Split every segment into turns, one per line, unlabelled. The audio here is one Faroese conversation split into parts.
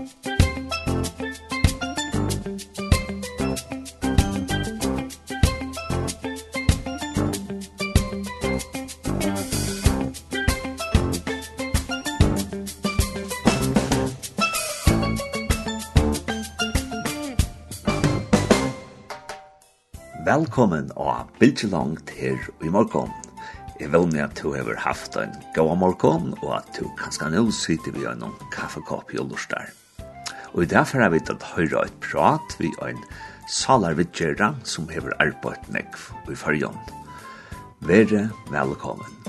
Velkommen og bildjelangt her i morgen. Jeg vil med at du har haft en god morgen, og at du kanskje nå sitter vi gjennom kaffekopp i Olorstad. Og i dag får jeg vite høyre et prat vi en salarvidgjera som hever arbeidt nekv i fargen. Være velkommen.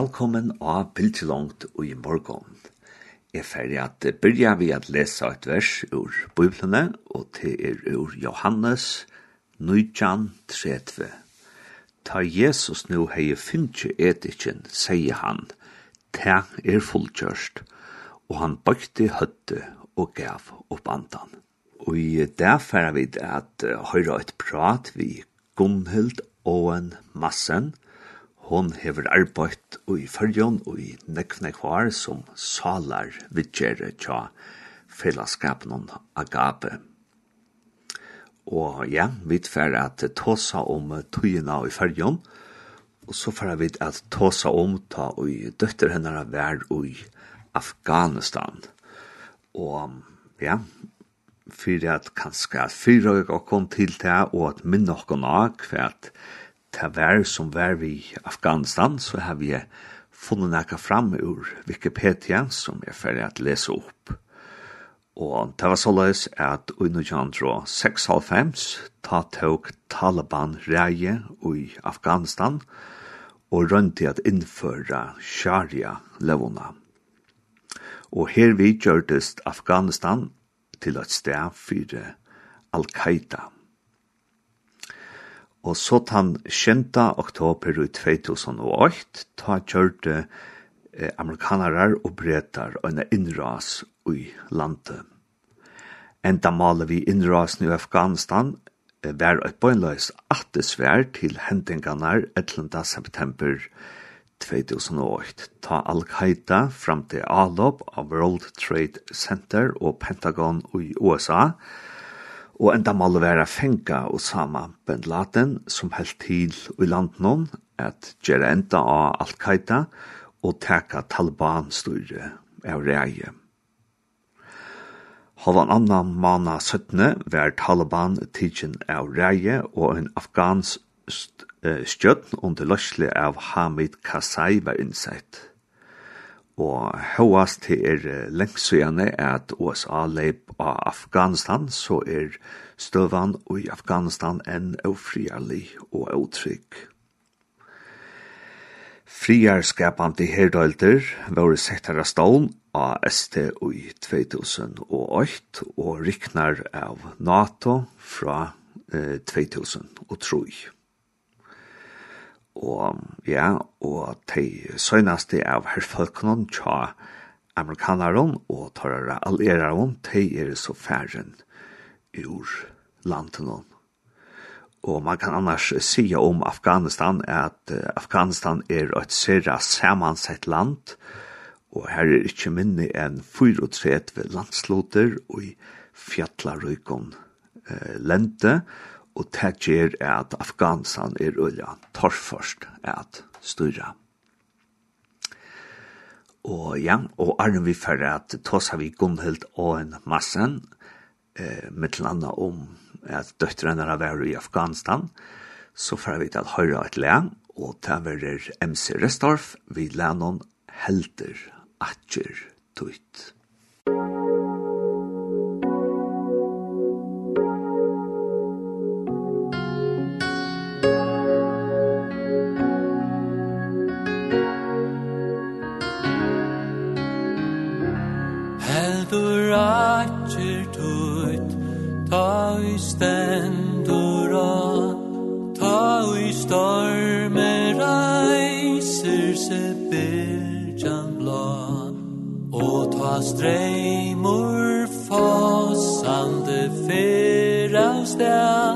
velkommen av Bildjelongt og i morgon. Jeg ferdig at byrja vi at lesa et vers ur Biblene, og det er ur Johannes 9.30. Ta Jesus nu hei finnje etikken, sier han, ta er fullkjørst, og han bøkte høtte og gav opp andan. Og i det ferdig vi at høyra et prat vi Gunnhild Owen Massen, Hon hever arbeidt i fyrjon og i nekvne kvar som salar vidgjere tja fellesskapen agape. Og ja, vi tfer at tåsa om tøyina i fyrjon, og så fer vi at tåsa om ta og døtter henne av vær i Afghanistan. Og ja, fyrir at kanskje fyrir og kom til det og at minn okkon av kvært ta vær som vær vi Afghanistan, så har vi funnet nekka fram ur Wikipedia som er ferdig at lese opp. Og det var såleis at under 96 ta tåg Taliban reie i Afghanistan og rønti at innføra sharia-levona. Og her vi gjørtest Afghanistan til et sted for Al-Qaida. Og så tann 7. oktober i 2008 ta kjørte eh, amerikanarar og bretar og innras i landet. Enda maler vi innrasen i Afghanistan eh, var et bøgnløys attesvær til hendingarnar 11. september 2008 ta Al-Qaida fram til Alop av World Trade Center og Pentagon i USA og og enda mal vera fenga og sama Ben Laden som held til i landet at gjere enda av Al-Qaida og teka Taliban-styre av reie. Halvan annan mana 17 var Taliban tidsin av reie og en afghansk stjøtten under løsle av Hamid Kassai var innsett. Og høyast til er lengt søgjane at USA leip av Afghanistan, så er støvan i Afghanistan enn eufriarlig og eutrygg. Friarskapande herdøylder var settar av stålen av ST i 2008 og riknar av NATO fra eh, 2003 og ja, og de søgnaste av herfølgene tja amerikaneren og tørre alliereren, de er så færen ur landen. Og man kan annars sige om Afghanistan at Afghanistan er et sera samansett land, og her er ikkje minne enn 34 landsloter og i fjallarøykon eh, lente, og og det gjør at Afghanistan er øyla torrførst at styra. Og ja, og Arne vi fyrir at tås har vi Gunnhild og en massen, eh, med til anna om at døttrene har vært i Afghanistan, så fyrir vi til at høyre et lean, og til verer MC Restorff, vi leanon helder atjer
tøyt. dreymur fossande fyra av
stær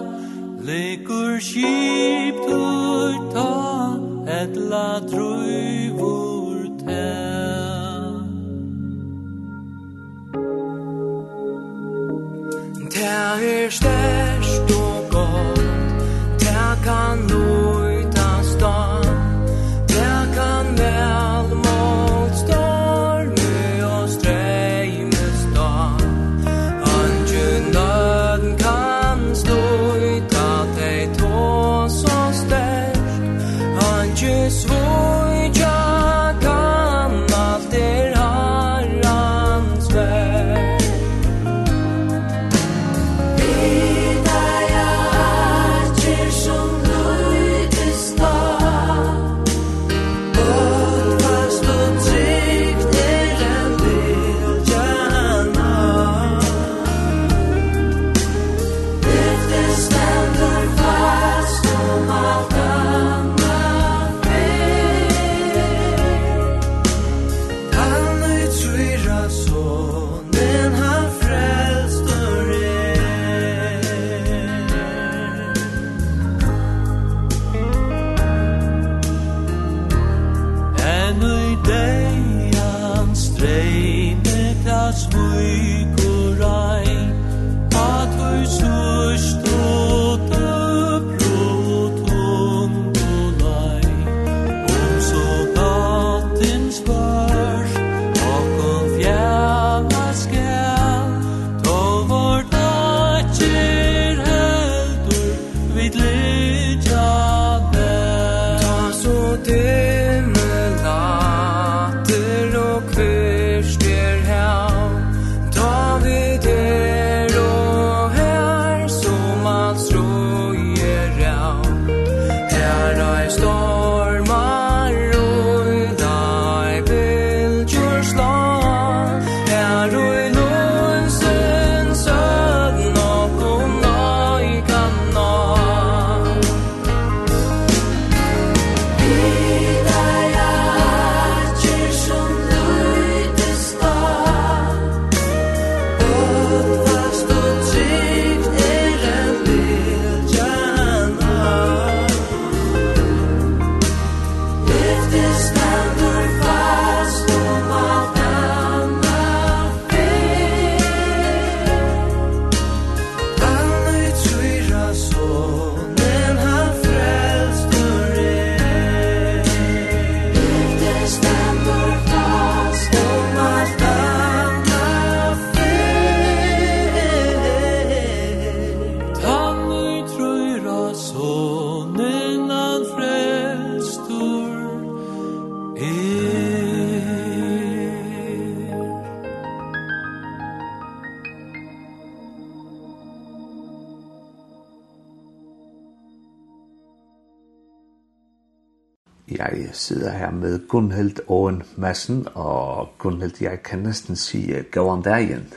Gunnhild Åen Madsen, og Gunnhild, jeg kan næsten sige, gå om dagen.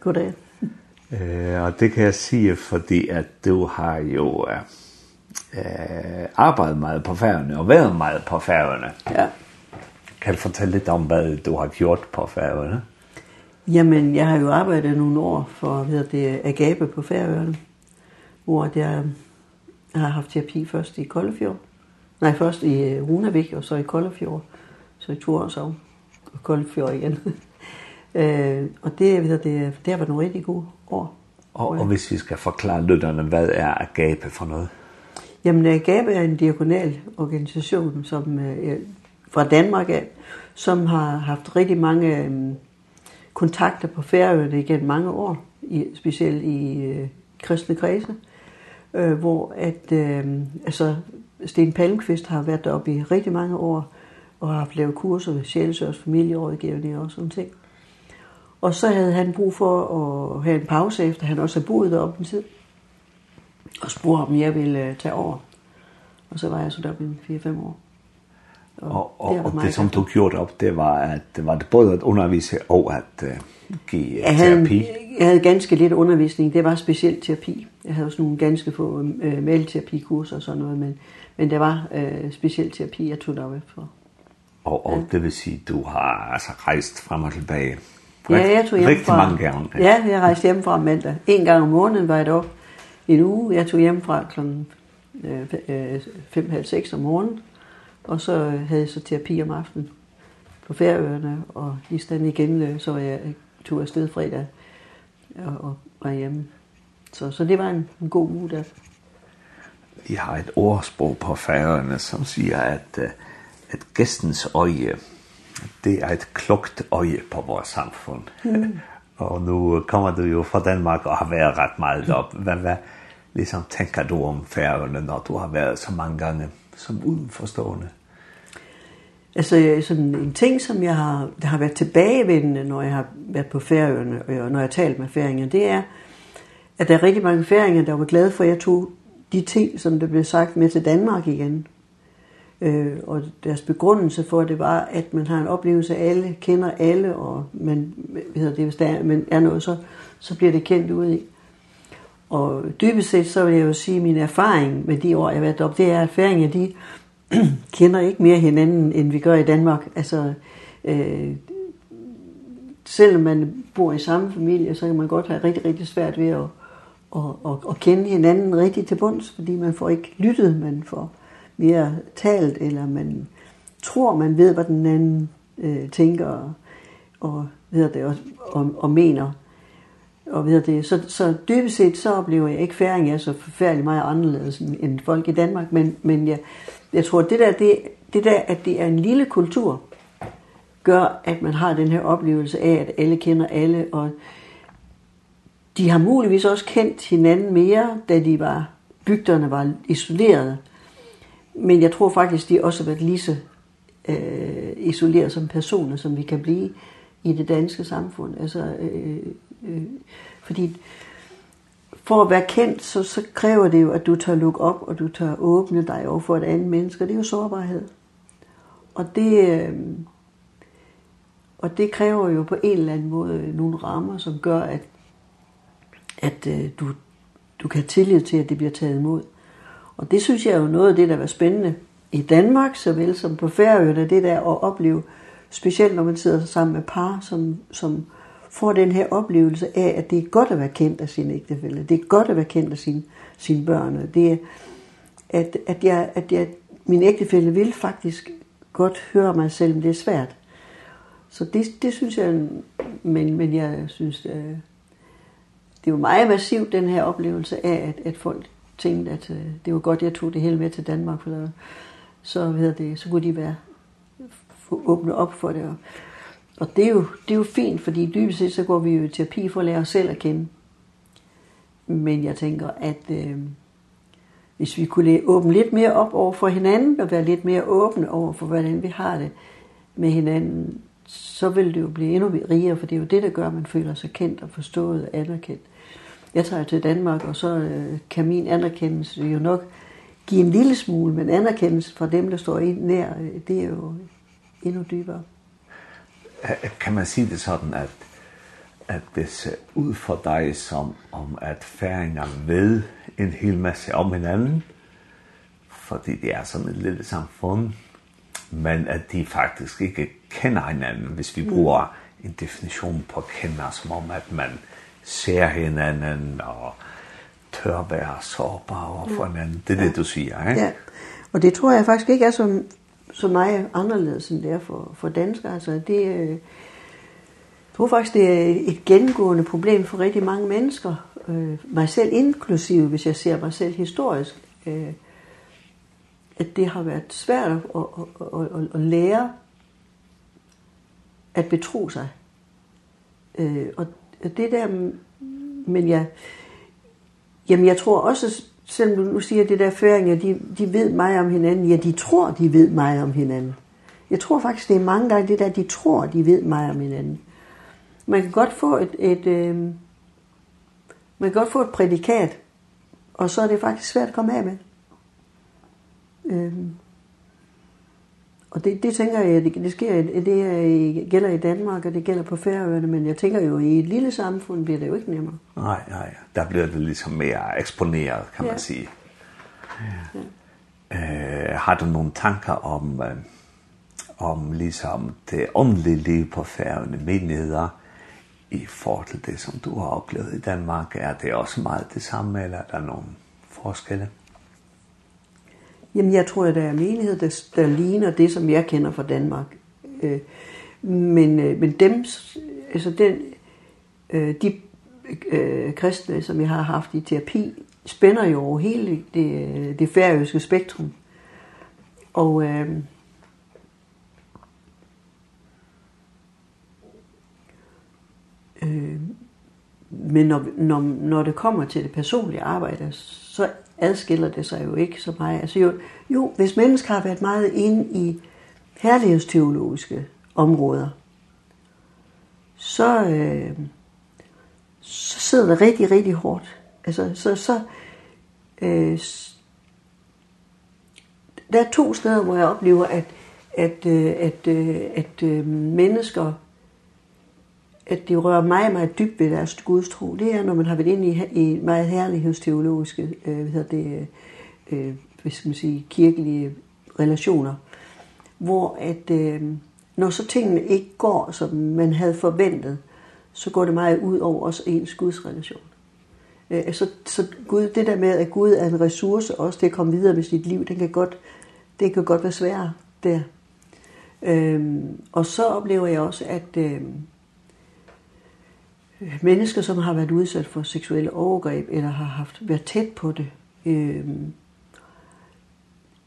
Goddag.
Øh, og det kan jeg sige, fordi at du har jo øh, arbejdet meget på færgerne, og været meget på færgerne.
Ja.
Kan du fortælle lidt om, hvad du har gjort på færgerne?
Jamen, jeg har jo arbejdet nogle år for, hvad det, Agape på færgerne, hvor jeg har haft terapi først i Koldefjord. Mm Nej, først i Runavik og så i Koldefjord. Så i Turen så og Koldefjord igen. øh, og det, ved det, det har været nogle rigtig gode år.
Og, og hvis vi skal forklare lytterne, hvad er Agape for noget?
Jamen, Agape er en diakonal organisation som, øh, fra Danmark af, som har haft rigtig mange øh, kontakter på Færøerne igennem mange år, i, specielt i øh, kristne kredse, øh, hvor at, øh, altså, Sten Palmqvist har været deroppe i rigtig mange år, og har haft lavet kurser ved Sjælsørs familierådgivning og sådan ting. Og så havde han brug for at have en pause, efter han også havde boet deroppe en tid, og spurgte, om jeg ville tage over. Og så var jeg så deroppe i 4-5 år.
Og, og, og, det, og det som du gjorde op, det var, at det var det både at undervise og at uh, give
jeg havde, terapi? Jeg havde ganske lidt undervisning. Det var specielt terapi. Jeg havde også nogle ganske få uh, malterapikurser og sådan noget, men men det var øh, speciel terapi, jeg tog deroppe for.
Og, og ja. det vil sige, du har altså rejst frem og tilbage?
Rigt, ja, jeg tog hjem rigtig
fra, mange gange.
Ja, jeg rejste hjem fra mandag. En gang om måneden var jeg deroppe en uge. Jeg tog hjem fra kl. 5.30-6 om morgenen, og så havde jeg så terapi om aftenen på færøerne, og lige stand igen, så var jeg tog afsted fredag og, og var hjemme. Så, så det var en, en god uge der
de har et ordsprog på færøerne, som siger, at, at gæstens øje, det er et klokt øje på vores samfund. Mm. og nu kommer du jo fra Danmark og har været ret meget op. Hvad, hvad liksom, tænker du om færøerne, når du har været så mange gange som udenforstående?
Altså sådan en ting, som jeg har, der har været tilbagevendende, når jeg har været på færøerne, og når jeg har talt med færinger, det er, at der er rigtig mange færinger, der var glade for, at jeg tog de ting, som det blev sagt, med til Danmark igen. Øh, og deres begrundelse for det var, at man har en oplevelse af alle, kender alle, og man, hvad det, hvis der er, men er noget, så, så bliver det kendt ud i. Og dybest set, så vil jeg jo sige, min erfaring med de år, jeg har været op, det er, at færinger, de kender ikke mere hinanden, end vi gør i Danmark. Altså, øh, selvom man bor i samme familie, så kan man godt have rigtig, rigtig svært ved at, og, og, og kende hinanden rigtig til bunds, fordi man får ikke lyttet, man får mere talt, eller man tror, man ved, hvad den anden øh, tænker og, og, ved det, og, og, og mener. Og ved det. Så, så dybest set så oplever jeg ikke færing, jeg er så forfærdelig meget anderledes end folk i Danmark, men, men jeg, jeg tror, det der, det, det der, at det er en lille kultur, gør, at man har den her oplevelse af, at alle kender alle, og De har muligvis også kendt hinanden mere, da de var, bygderne var isolerede. Men jeg tror faktisk, de også har været lige så øh, isoleret som personer, som vi kan blive i det danske samfund. Altså, øh, øh, fordi for at være kendt, så, så kræver det jo, at du tør lukke op, og du tør åbne dig over for et andet menneske. Det er jo sårbarhed. Og det, øh, og det kræver jo på en eller anden måde nogle rammer, som gør, at at øh, du, du kan tillid til, at det bliver taget imod. Og det synes jeg er jo noget af det, der var spændende i Danmark, såvel som på Færøerne, det der at opleve, specielt når man sidder sammen med par, som, som får den her oplevelse af, at det er godt at være kendt af sin ægtefælle. det er godt at være kendt af sin sine børn, det er, at, at, jeg, at jeg, min ægtefælle vil faktisk godt høre mig, selvom det er svært. Så det, det synes jeg, men, men jeg synes, øh, det var meget massivt, den her oplevelse af, at, at folk tænkte, at øh, det var godt, jeg tog det hele med til Danmark, for der, så, ved det, så kunne de være få åbne op for det. Og, og det, er jo, det er jo fint, fordi dybest set så går vi jo i terapi for at lære os selv at kende. Men jeg tænker, at øh, hvis vi kunne åbne lidt mere op over for hinanden, og være lidt mere åbne over for, hvordan vi har det med hinanden, så vil det jo blive endnu rigere, for det er jo det, der gør, at man føler sig kendt og forstået og anerkendt jeg tager til Danmark, og så øh, kan min anerkendelse jo nok give en lille smule, men anerkendelse fra dem, der står ind nær, det er jo endnu dybere.
Kan man sige det sådan, at, at det ser ud for dig som om, at færinger ved en hel masse om hinanden, fordi det er sådan et lille samfund, men at de faktisk ikke kender hinanden, hvis vi bruger en definition på kender, som om at man ser hinanden og tør være sårbare for hinanden. Det er ja. det, du siger, ikke?
Ja, og det tror jeg faktisk ikke er så, så meget anderledes end det er for, for danskere. Altså, det, øh, jeg tror faktisk, det er et gennemgående problem for rigtig mange mennesker, øh, mig selv inklusive, hvis jeg ser mig selv historisk, øh, at det har været svært at, at, at, at, at lære at betro sig. Øh, og det der, men jeg, jamen jeg tror også, selvom du nu siger det der føringer, de, de ved meget om hinanden. Ja, de tror, de ved meget om hinanden. Jeg tror faktisk, det er mange gange det der, de tror, de ved meget om hinanden. Man kan godt få et, et øh, man kan godt få et prædikat, og så er det faktisk svært at komme af med. Øhm. Og det, det tænker jeg, det, det sker, det er, gælder i Danmark, og det gælder på Færøerne, men jeg tænker jo, i et lille samfund bliver det jo ikke nemmere.
Nej, nej, der bliver det ligesom mere eksponeret, kan ja. man sige. Ja. Eh, Øh, har du nogle tanker om, øh, om ligesom det åndelige liv på Færøerne, menigheder, i forhold til det, som du har oplevet i Danmark? Er det også meget det samme, eller er der nogle forskelle?
Jamen, jeg tror, at der er menighed, der, der ligner det, som jeg kender fra Danmark. Øh, men, øh, men dem, altså den, øh, de øh, kristne, som jeg har haft i terapi, spænder jo over hele det, det færøske spektrum. Og øh, øh, men når, når, når det kommer til det personlige arbejde, så adskiller det sig jo ikke så meget. Altså jo, jo hvis mennesker har været meget inde i herlighedsteologiske områder, så, øh, så sidder det rigtig, rigtig hårdt. Altså, så, så, øh, der er to steder, hvor jeg oplever, at, at, at, at, at mennesker at det rører mig meget dybt ved deres gudstro, det er, når man har været inde i, i meget herlighedsteologiske, øh, hvad hedder det, øh, hvad skal man sige, kirkelige relationer, hvor at, øh, når så tingene ikke går, som man havde forventet, så går det meget ud over også ens gudsrelation. Øh, så, så Gud, det der med, at Gud er en ressource også til at komme videre med sit liv, den kan godt, det kan godt være sværere der. Øh, og så oplever jeg også, at, Øh, mennesker, som har været udsat for seksuelle overgreb, eller har haft været tæt på det. Ehm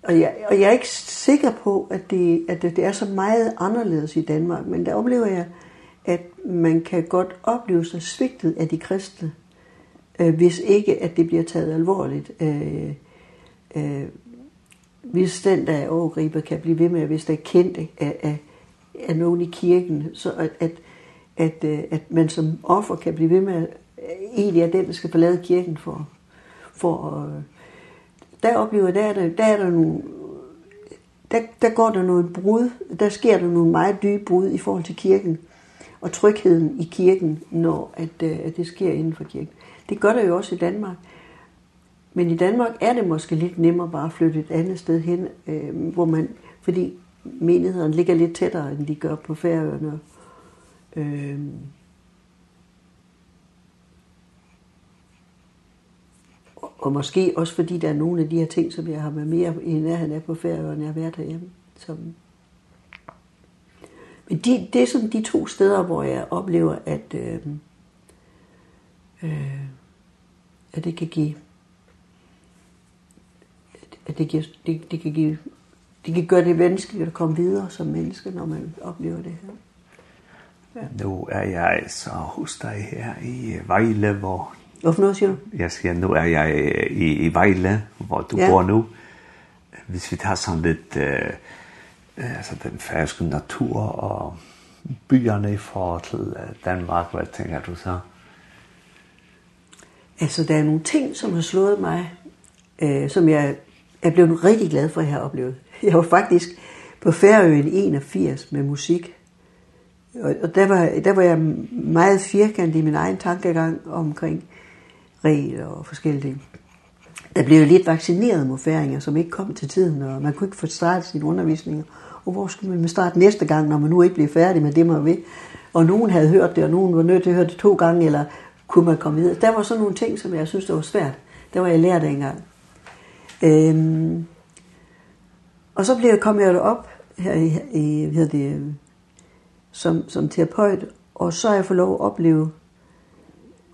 og, jeg, og jeg er ikke sikker på, at, det, at det, det er så meget anderledes i Danmark, men der oplever jeg, at man kan godt opleve sig svigtet af de kristne, øh, hvis ikke at det bliver taget alvorligt. Øh, øh, hvis den, der er overgriber, kan blive ved med, hvis der er kendt af, af, af nogen i kirken, så at, at at, at man som offer kan blive ved med, egentlig er den, der skal forlade kirken for. for der oplever der, der, der er der nogle der, der går der noget brud, der sker der nogle meget dybe brud i forhold til kirken og trygheden i kirken, når at, at det sker inden for kirken. Det gør der jo også i Danmark. Men i Danmark er det måske lidt nemmere bare at flytte et andet sted hen, øh, hvor man, fordi menighederne ligger lidt tættere, end de gør på Færøerne Ehm og, måske også fordi der er nogle af de her ting, som jeg har med mere i nærheden af på ferie, når jeg har været derhjemme. Som... Men de, det er sådan de to steder, hvor jeg oplever, at, øh, øh, at det kan give at det, giver, det, det kan give det kan gøre det vanskeligt at komme videre som menneske, når man oplever det her.
Nu er jeg så hos dig her i Vejle, hvor...
Hvorfor noget siger du?
Jeg siger, nu er jeg i, i Vejle, hvor du ja. bor nu. Hvis vi tager sådan lidt... Øh, altså den færske natur og byerne i forhold til Danmark, hvad tænker du så?
Altså, der er nogle ting, som har slået mig, øh, som jeg er blevet rigtig glad for, at jeg har oplevet. Jeg var faktisk på Færøen 81 med musik, Og der var, der var jeg meget firkant i min egen tankegang omkring regler og forskellige ting. Der blev jo lidt vaccineret mod færinger, som ikke kom til tiden, og man kunne ikke få startet sin undervisning. Og hvor skulle man starte næste gang, når man nu ikke blev færdig med det, man ved? Og nogen havde hørt det, og nogen var nødt til at høre det to gange, eller kunne man komme videre? Der var sådan nogle ting, som jeg synes, det var svært. Det var jeg lært engang. Øhm, og så blev jeg, kom jeg op her i, i, hedder det, som, som terapeut, og så har jeg fået lov at opleve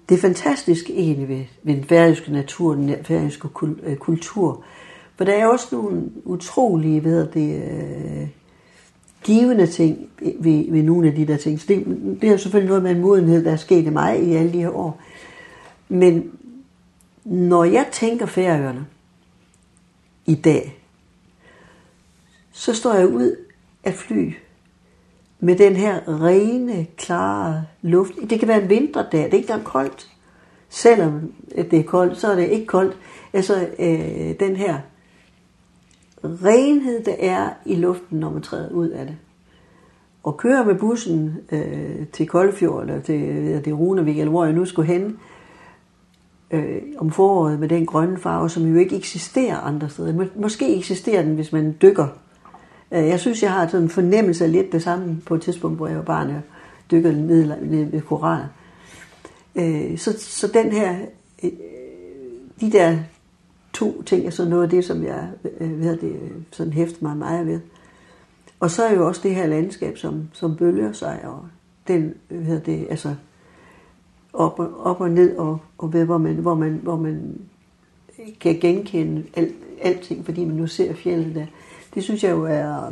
det fantastiske egentlig ved, ved den færøske natur, den færøske kul, øh, kultur. For der er også nogle utrolige, hvad hedder det, øh, givende ting ved, ved nogle af de der ting. Så det, det er selvfølgelig noget med en modenhed, der er sket i mig i alle de her år. Men når jeg tænker færøerne i dag, så står jeg ud af fly med den her rene, klare luft. Det kan være en vinterdag, det er ikke engang koldt. Selvom det er koldt, så er det ikke koldt. Altså øh, den her renhed, der er i luften, når man træder ud af det. Og kører med bussen øh, til Koldfjord, eller til, øh, det Runevik, eller hvor jeg nu skulle hen, øh, om foråret med den grønne farve, som jo ikke eksisterer andre steder. Måske eksisterer den, hvis man dykker Jeg synes, jeg har sådan en fornemmelse af lidt det samme på et tidspunkt, hvor jeg var barn og dykkede ned ved koraller. Så, så den her, de der to ting er så noget af det, som jeg ved, det, sådan hæfter mig meget ved. Og så er jo også det her landskab, som, som bølger sig, og den, hvad det, altså, op og, op og ned, og, og ved, hvor man, hvor man, hvor man kan genkende alt, alting, fordi man nu ser fjellet der det synes jeg jo er...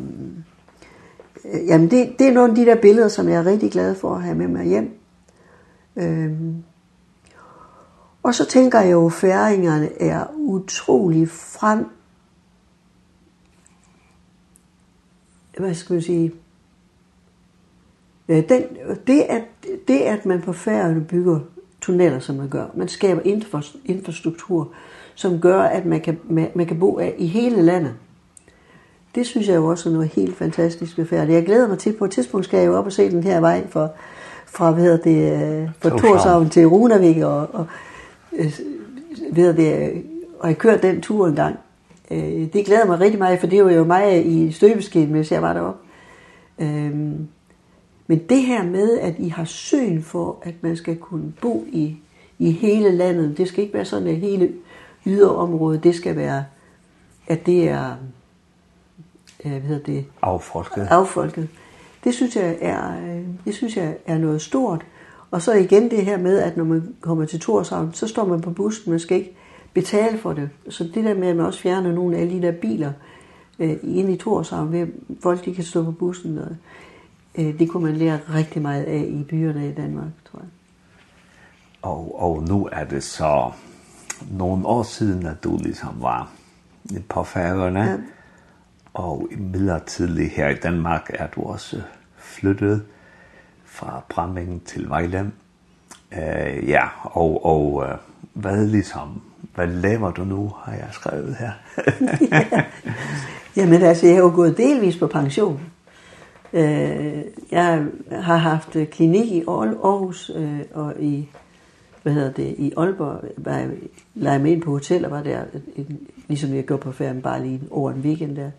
Øh, jamen, det, det er nogle af de der billeder, som jeg er rigtig glad for at have med mig hjem. Øhm, og så tænker jeg jo, at færingerne er utrolig frem... Hvad skal man sige? Ja, den, det, at, det, at man på færgerne bygger tunneller, som man gør, man skaber infrastruktur, som gør, at man kan, man, man kan bo i hele landet det synes jeg jo også er noget helt fantastisk ved færdigt. Jeg glæder mig til, på et tidspunkt skal jeg jo op og se den her vej fra, fra hvad hedder det, fra Torshavn til Runavik, og, og ved det, og jeg kørte den tur en gang. Det glæder mig rigtig meget, for det var jo mig i støbeskin, mens jeg var deroppe. Øhm, men det her med, at I har syn for, at man skal kunne bo i, i hele landet, det skal ikke være sådan, at hele yderområdet, det skal være, at det er øh, hvad hedder det?
Affolket.
Affolket. Det synes jeg er, det synes jeg er noget stort. Og så igen det her med, at når man kommer til Torshavn, så står man på bussen, man skal ikke betale for det. Så det der med, at man også fjerner nogle af de der biler eh ind i Torshavn, ved folk de kan stå på bussen, og, eh det kunne man lære rigtig meget af i byerne i Danmark, tror jeg.
Og, og nu er det så nogle år siden, at du ligesom var på færgerne. Ja Og midlertidlig her i Danmark er du også flyttet fra Brammingen til Vejle. Uh, ja, og, og uh, hvad ligesom, hvad laver du nu, har jeg skrevet her?
ja. Jamen altså, jeg har jo gået delvis på pension. Uh, jeg har haft klinik i Aarhus uh, og i hvad hedder det, i Aalborg, var jeg, lagde mig ind på hotel og var der, en, ligesom jeg gjorde på ferien, bare lige over en weekend der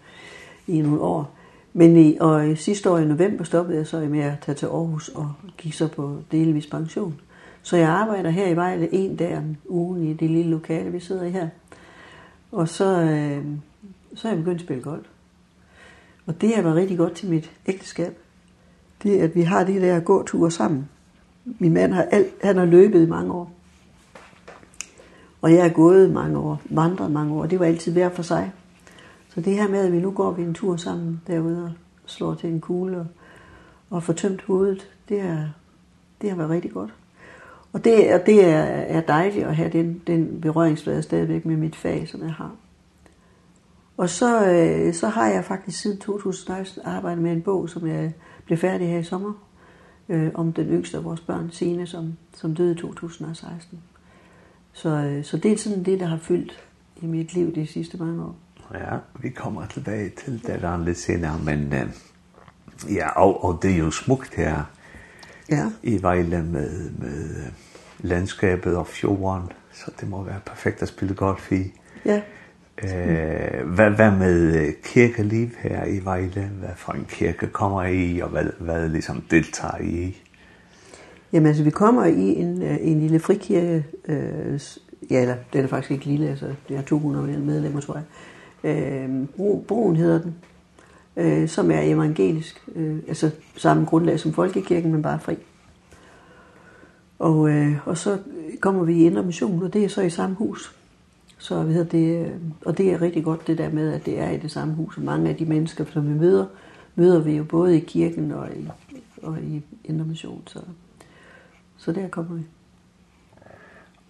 i nogle år. Men i, og i sidste år i november stoppede jeg så med at tage til Aarhus og gik så på delvis pension. Så jeg arbejder her i Vejle en dag om ugen i det lille lokale, vi sidder i her. Og så, øh, så er jeg begyndt at spille golf. Og det har været rigtig godt til mit ægteskab. Det er, at vi har de der gåture sammen. Min mand har, alt, han har løbet i mange år. Og jeg har gået mange år, vandret mange år. Det var altid hver for sig. Så det her med, at vi nu går vi en tur sammen derude og slår til en kugle og, og får tømt hovedet, det, er, det har været rigtig godt. Og det, og det er, er dejligt at have den, den berøringsflade stadigvæk med mit fag, som jeg har. Og så, øh, så har jeg faktisk siden 2016 arbejdet med en bog, som jeg blev færdig her i sommer, øh, om den yngste af vores børn, Sine, som, som døde i 2016. Så, øh, så det er sådan det, der har fyldt i mit liv de sidste mange år
ja, vi kommer tilbage til det der lidt senere, men ja, og, og det er jo smukt her
ja.
i Vejle med, med landskabet og fjorden, så det må være perfekt at spille golf i.
Ja.
Eh, hvad, hvad med kirkeliv her i Vejle? Hvad for en kirke kommer I og hvad, hvad ligesom deltager I i?
Jamen altså, vi kommer i en, en lille frikirke, øh, ja, eller den er faktisk ikke lille, altså, det er 200 medlemmer, tror jeg. Øh, øh, broen hedder den, øh, som er evangelisk, øh, altså samme grundlag som folkekirken, men bare fri. Og, øh, og så kommer vi i Indre Mission, og det er så i samme hus. Så vi hedder det, og det er rigtig godt det der med, at det er i det samme hus, og mange af de mennesker, som vi møder, møder vi jo både i kirken og i, og i Indre Mission, så, så der kommer vi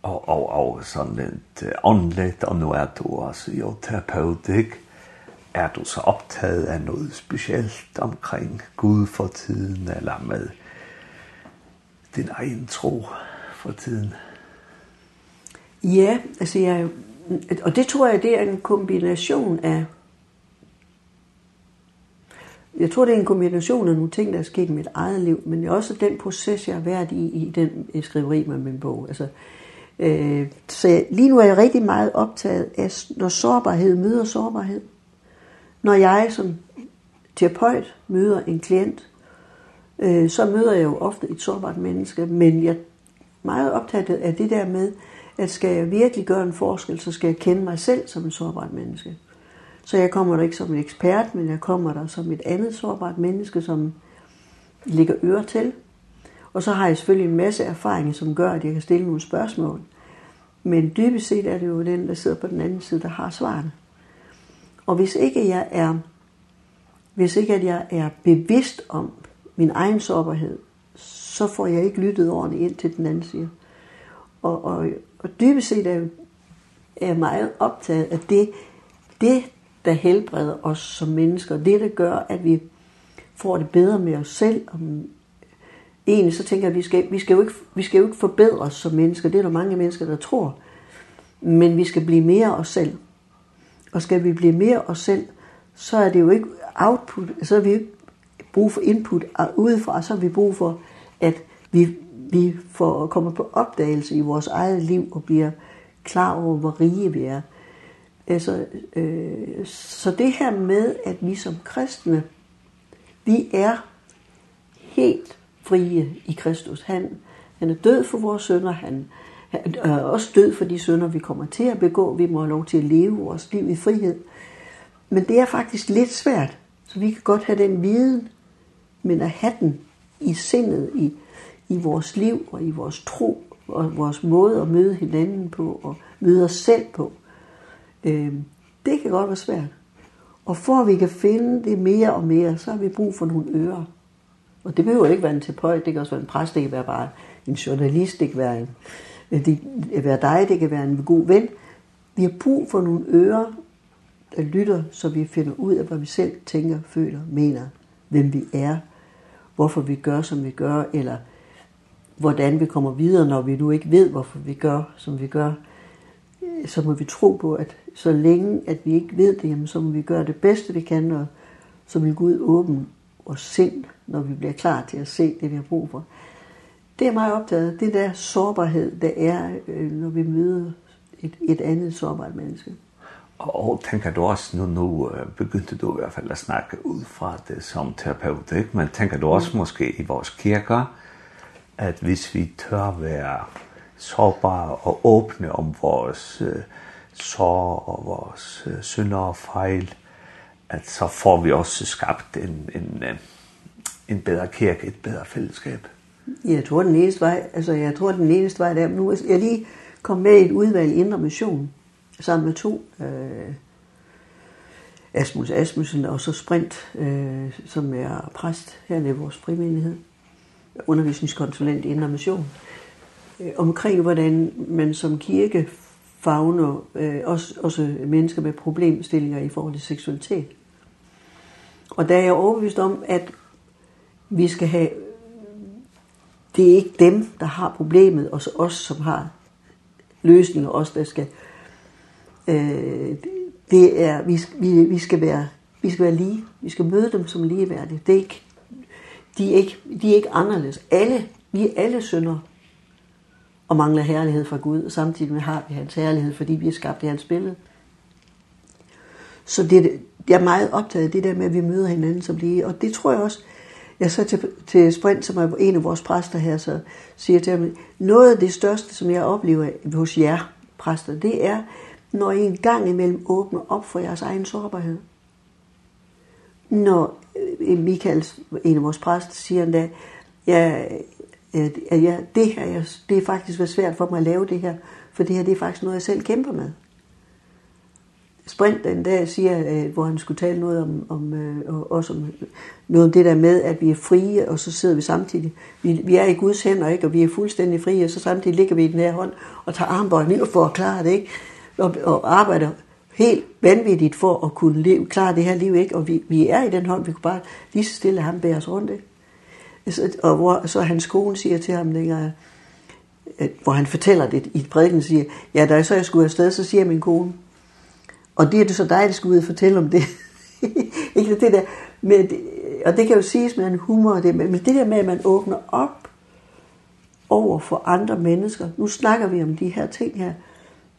och och och sånt åndeligt, og nu är det alltså jag terapeutik er du så optaget af noget specielt omkring Gud for tiden, eller med din egen tro for tiden?
Ja, altså jeg, og det tror jeg, det er en kombination af, jeg tror, det er en kombination af nogle ting, der er sket i mit eget liv, men også den proces, jeg har været i, i den skriveri med min bog. Altså, Øh, så lige nu er jeg rigtig meget optaget af, når sårbarhed møder sårbarhed. Når jeg som terapeut møder en klient, øh, så møder jeg jo ofte et sårbart menneske, men jeg er meget optaget af det der med, at skal jeg virkelig gøre en forskel, så skal jeg kende mig selv som et sårbart menneske. Så jeg kommer der ikke som en ekspert, men jeg kommer der som et andet sårbart menneske, som ligger øre til, Og så har jeg selvfølgelig en masse erfaringer, som gør, at jeg kan stille nogle spørgsmål. Men dybest set er det jo den, der sidder på den anden side, der har svarene. Og hvis ikke jeg er, hvis ikke at jeg er bevidst om min egen sårbarhed, så får jeg ikke lyttet ordentligt ind til den anden side. Og, og, og dybest set er, er jeg meget optaget af det, det, der helbreder os som mennesker. Det, der gør, at vi får det bedre med os selv og egentlig så tænker jeg, at vi skal, vi, skal jo ikke, vi skal jo ikke forbedre os som mennesker. Det er der mange mennesker, der tror. Men vi skal blive mere os selv. Og skal vi blive mere os selv, så er det jo ikke output, så er vi ikke brug for input udefra, så har vi brug for, at vi, vi får, kommer på opdagelse i vores eget liv og bliver klar over, hvor rige vi er. Altså, øh, så det her med, at vi som kristne, vi er helt frie i Kristus. Han, han er død for vores sønner, han, han er også død for de sønner, vi kommer til at begå. Vi må have lov til at leve vores liv i frihed. Men det er faktisk lidt svært, så vi kan godt have den viden, men at have den i sindet, i, i vores liv og i vores tro og vores måde at møde hinanden på og møde os selv på. Øh, det kan godt være svært. Og for at vi kan finde det mere og mere, så har vi brug for nogle ører. Og det behøver ikke være en terapeut, det kan også være en præst, det kan være bare en journalist, det kan være, en, det kan være dig, det kan være en god ven. Vi har brug for nogle ører, der lytter, så vi finder ud af, hvad vi selv tænker, føler, mener, hvem vi er, hvorfor vi gør, som vi gør, eller hvordan vi kommer videre, når vi nu ikke ved, hvorfor vi gør, som vi gør. Så må vi tro på, at så længe at vi ikke ved det, jamen, så må vi gøre det bedste, vi kan, og så vil Gud åbne og sind, når vi bliver klar til at se det, vi har brug for. Det er meget optaget. Det der sårbarhed, det er, når vi møder et, et andet sårbart menneske.
Og tænker du også, nu, nu begyndte du i hvert fald at snakke ud fra det som terapeut, ikke? men tænker du også mm. måske i vores kirker, at hvis vi tør være sårbare og åbne om vores øh, sår og vores øh, synder og fejl, at så får vi også skabt en, en, en bedre kirke, et bedre fællesskab.
Jeg tror, den eneste vej, altså jeg tror, den eneste vej, der, nu, jeg lige kom med i et udvalg i Indre Mission, sammen med to, øh, Asmus Asmussen og så Sprint, øh, som er præst her i vores frimenighed, undervisningskonsulent i Indre Mission, øh, omkring hvordan man som kirke favner øh, også, også mennesker med problemstillinger i forhold til seksualitet. Og der er jeg overbevist om, at vi skal have, det er ikke dem, der har problemet, og så os, som har løsninger, os, der skal, øh, det er, vi, vi, vi skal være, vi skal være lige, vi skal møde dem som ligeværdige. Det er ikke, de er ikke, de er ikke anderledes. Alle, vi er alle syndere og mangler herlighed fra Gud, og samtidig med har vi hans herlighed, fordi vi er skabt i hans billede. Så det, jeg er meget optaget af det der med, at vi møder hinanden som lige. Og det tror jeg også, jeg så til, til Sprint, som er en af vores præster her, så siger til ham, noget af det største, som jeg oplever hos jer præster, det er, når I en gang imellem åbner op for jeres egen sårbarhed. Når Michael, en af vores præster, siger endda, ja, at ja, det, her, det er faktisk været svært for mig at lave det her, for det her det er faktisk noget, jeg selv kæmper med. Sprint den dag siger, øh, hvor han skulle tale noget om, om øh, også om noget om det der med, at vi er frie, og så sidder vi samtidig. Vi, vi er i Guds hænder, ikke? og vi er fuldstændig frie, og så samtidig ligger vi i den her hånd og tager armbøjning for at klare det, ikke? Og, og arbejder helt vanvittigt for at kunne leve, klare det her liv, ikke? og vi, vi er i den hånd, vi kunne bare lige så stille ham bære os rundt. Ikke? Så, og hvor, så hans kone siger til ham længere, at, hvor han fortæller det i prædiken, siger, ja, da jeg så jeg skulle afsted, så siger min kone, Og det er det så dig, der skulle ud og fortælle om det. ikke det der, men det, og det kan jo siges med en humor, det, men det der med, at man åbner op over for andre mennesker. Nu snakker vi om de her ting her,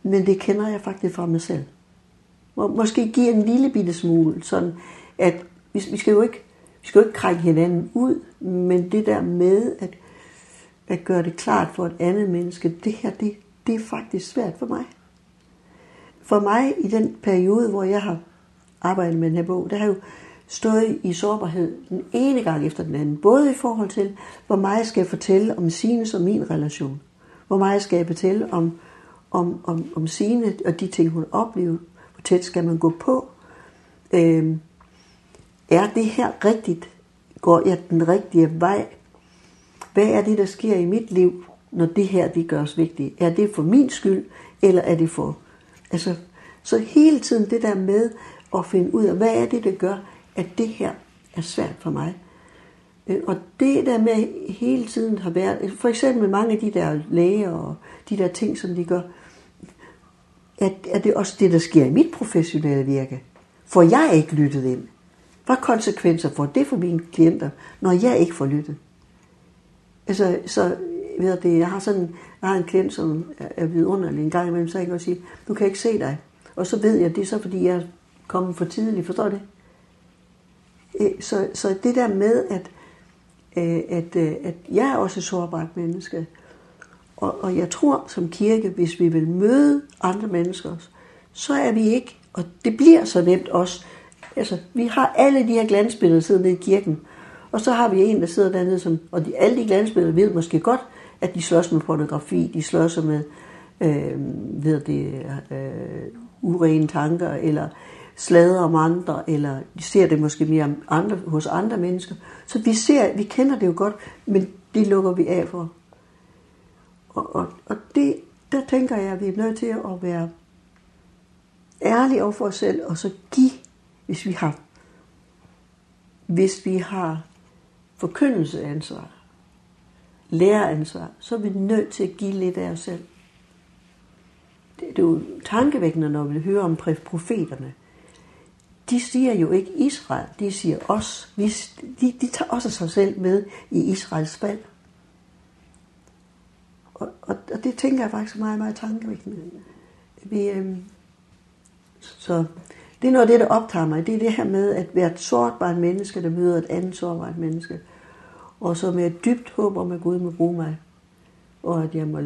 men det kender jeg faktisk fra mig selv. Må, måske give en lille bitte smule, sådan at vi, vi skal jo ikke vi skal jo ikke krænke hinanden ud, men det der med at, at gøre det klart for et andet menneske, det her, det, det er faktisk svært for mig for mig i den periode, hvor jeg har arbejdet med den her bog, der har jo stået i sårbarhed den ene gang efter den anden. Både i forhold til, hvor meget jeg skal fortælle om sine og min relation. Hvor meget jeg skal fortælle om, om, om, om sine og de ting, hun oplever. Hvor tæt skal man gå på. Øhm, er det her rigtigt? Går jeg den rigtige vej? Hvad er det, der sker i mit liv, når det her det gørs vigtigt? Er det for min skyld, eller er det for Altså, så hele tiden det der med at finde ud af, hvad er det, der gør, at det her er svært for mig. Og det der med hele tiden har været, for eksempel med mange af de der læger og de der ting, som de gør, at, er det også det, der sker i mit professionelle virke. For jeg er ikke lyttet ind. Hvad konsekvenser får det for mine klienter, når jeg ikke får lyttet? Altså, så ved det, jeg har sådan Jeg har en klient, som er vidunderlig en gang imellem, så jeg kan sige, du kan ikke se dig. Og så ved jeg, det er så, fordi jeg er kommet for tidligt, forstår det? Så, så det der med, at, at, at jeg er også et sårbart menneske, og, og jeg tror som kirke, hvis vi vil møde andre mennesker, så er vi ikke, og det bliver så nemt også, altså, vi har alle de her glansbilleder siddende i kirken, og så har vi en, der sidder dernede, som, og de, alle de glansbilleder ved måske godt, at de slås med pornografi, de slås med øh, ved det, øh, urene tanker, eller slader om andre, eller de ser det måske mere andre, hos andre mennesker. Så vi ser, vi kender det jo godt, men det lukker vi af for. Og, og, og det, der tænker jeg, at vi er nødt til at være ærlige over for os selv, og så give, hvis vi har, hvis vi har forkyndelse ansvar læreransvar, så er vi nødt til at give lidt af os selv. Det er jo tankevækkende, når vi hører om profeterne. De siger jo ikke Israel, de siger os. Vi, de, de tager også sig selv med i Israels fald. Og, og, og det tænker jeg faktisk meget, meget tankevækkende. Vi, øhm, så det er noget af det, der optager mig. Det er det her med at være et sårbart menneske, der møder et andet sårbart menneske. Mm og som jeg dybt håber om, at Gud må bruge mig, og at jeg må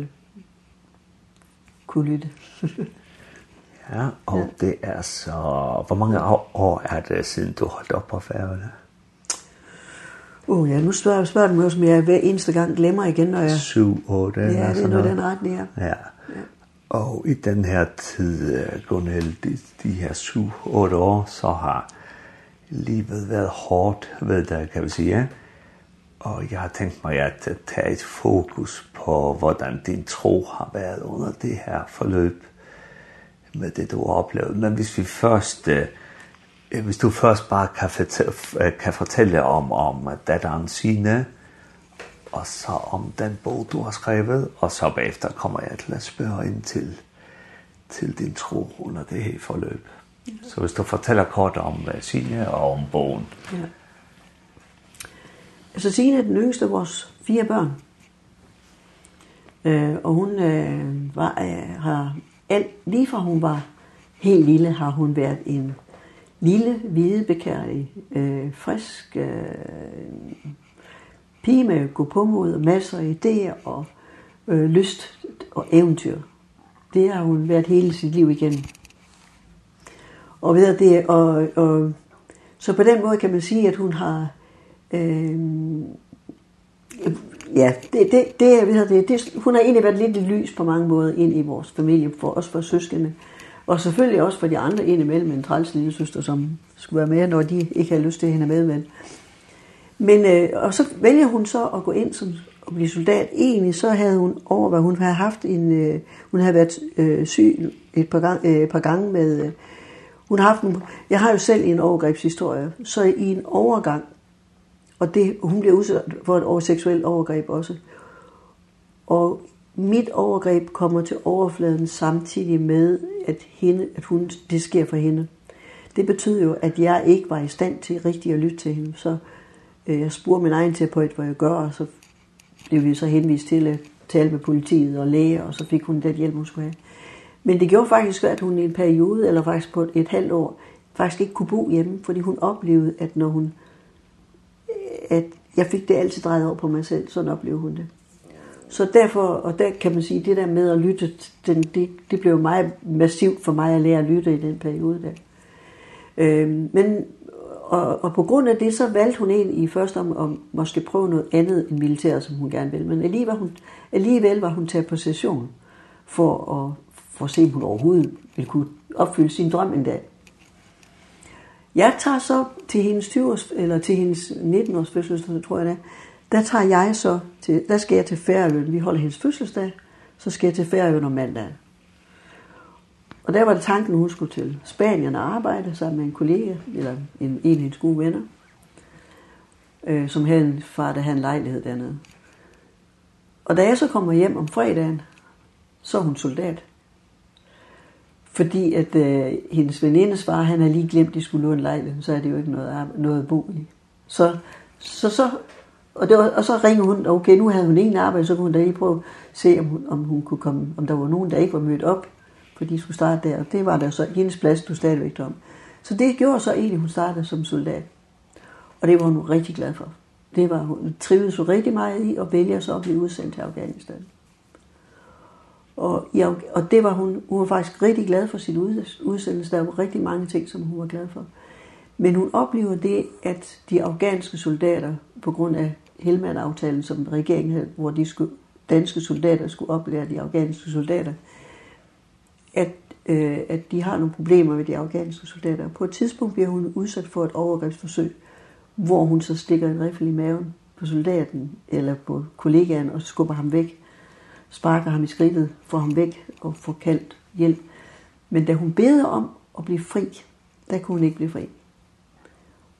kunne lytte.
ja, og ja. det er så... Hvor mange år er det, siden du holdt op på færgerne?
Åh oh, ja, nu spørger, spørger du mig, som jeg hver eneste gang glemmer igen, når jeg...
7, 8,
ja, det er noget. den retning. Ja.
ja. Og i den her tid, Gunnel, de, de her 7-8 år, så har livet været hårdt ved dig, kan vi sige, ja? Og jeg har tænkt mig at tage et fokus på, hvordan din tro har været under det her forløb med det, du har oplevet. Men hvis vi først... Øh, hvis du først bare kan fortælle, kan fortælle om, om datteren Signe, og så om den bog, du har skrevet, og så bagefter kommer jeg til at spørge ind til, til din tro under det her forløb. Ja. Så hvis du fortæller kort om Signe og om bogen,
ja. Cecilia er den yngste af vores fire børn. Øh, og hun øh, var, øh, har alt, lige fra hun var helt lille, har hun været en lille, hvide, bekærlig, øh, frisk øh, pige med gå på mod og masser af idéer og øh, lyst og eventyr. Det har hun været hele sit liv igen. Og ved det, og, og, så på den måde kan man sige, at hun har Øh, ja, det, det, det, jeg ved, det, det, hun har egentlig været lidt i lys på mange måder ind i vores familie, for os for søskende. Og selvfølgelig også for de andre indimellem, en træls lille søster, som skulle være med, når de ikke har lyst til at hende med. Men, men øh, og så vælger hun så at gå ind som, at blive soldat. Egentlig så havde hun over, hvad hun havde haft en... Øh, hun havde været øh, syg et par, gang, øh, et par gange med... Øh, hun har haft en, jeg har jo selv en overgrebshistorie, så i en overgang Og det, hun blev udsat for et over seksuelt overgreb også. Og mit overgreb kommer til overfladen samtidig med, at, hende, at hun, det sker for hende. Det betyder jo, at jeg ikke var i stand til rigtig at lytte til hende. Så øh, jeg spurgte min egen terapeut, hvad jeg gør, og så blev vi så henvist til at tale med politiet og læge, og så fik hun den hjælp, hun skulle have. Men det gjorde faktisk, at hun i en periode, eller faktisk på et halvt år, faktisk ikke kunne bo hjemme, fordi hun oplevede, at når hun at jeg fik det altid drejet over på mig selv, sådan oplevede hun det. Så derfor, og der kan man sige, det der med at lytte, den, det, det blev meget massivt for mig at lære at lytte i den periode der. Øhm, men, og, og på grund af det, så valgte hun en i første om, om måske prøve noget andet end militæret, som hun gerne ville. Men alligevel, hun, alligevel var hun taget på session for at, for at se, om hun overhovedet ville kunne opfylde sin drøm en dag. Jeg tager så til hendes 20 års, eller til hendes 19 års fødselsdag, tror jeg det, der tager jeg så til, der skal jeg til Færøen. Vi holder hendes fødselsdag, så skal jeg til Færøen om mandag. Og der var det tanken, hun skulle til Spanien og arbejde sammen med en kollega, eller en, en af hendes gode venner, øh, som havde en far, der havde en lejlighed dernede. Og da jeg så kommer hjem om fredagen, så er hun soldat. Fordi at øh, hendes veninde svarer, han har lige glemt, at de skulle låne lejligheden, så er det jo ikke noget, noget at bo i. Så, så, så, og, det var, og så ringer hun, okay, nu havde hun ingen arbejde, så kunne hun da lige prøve at se, om hun, om hun kunne komme, om der var nogen, der ikke var mødt op, for de skulle starte der, og det var der så hendes plads, du stadigvæk om. Så det gjorde så egentlig, hun startede som soldat. Og det var hun rigtig glad for. Det var hun trivedes så rigtig meget i, og vælger så at blive udsendt til Afghanistan. Og, ja, og det var hun, hun var faktisk rigtig glad for sin udsendelse. Der var rigtig mange ting, som hun var glad for. Men hun oplever det, at de afghanske soldater, på grund af Helmand-aftalen, som regeringen havde, hvor de skulle, danske soldater skulle oplære de afghanske soldater, at, øh, at de har nogle problemer med de afghanske soldater. På et tidspunkt bliver hun udsat for et overgrebsforsøg, hvor hun så stikker en riffel i maven på soldaten eller på kollegaen og skubber ham væk sparker ham i skridtet, får ham væk og får kaldt hjælp. Men da hun beder om at blive fri, der kunne hun ikke blive fri.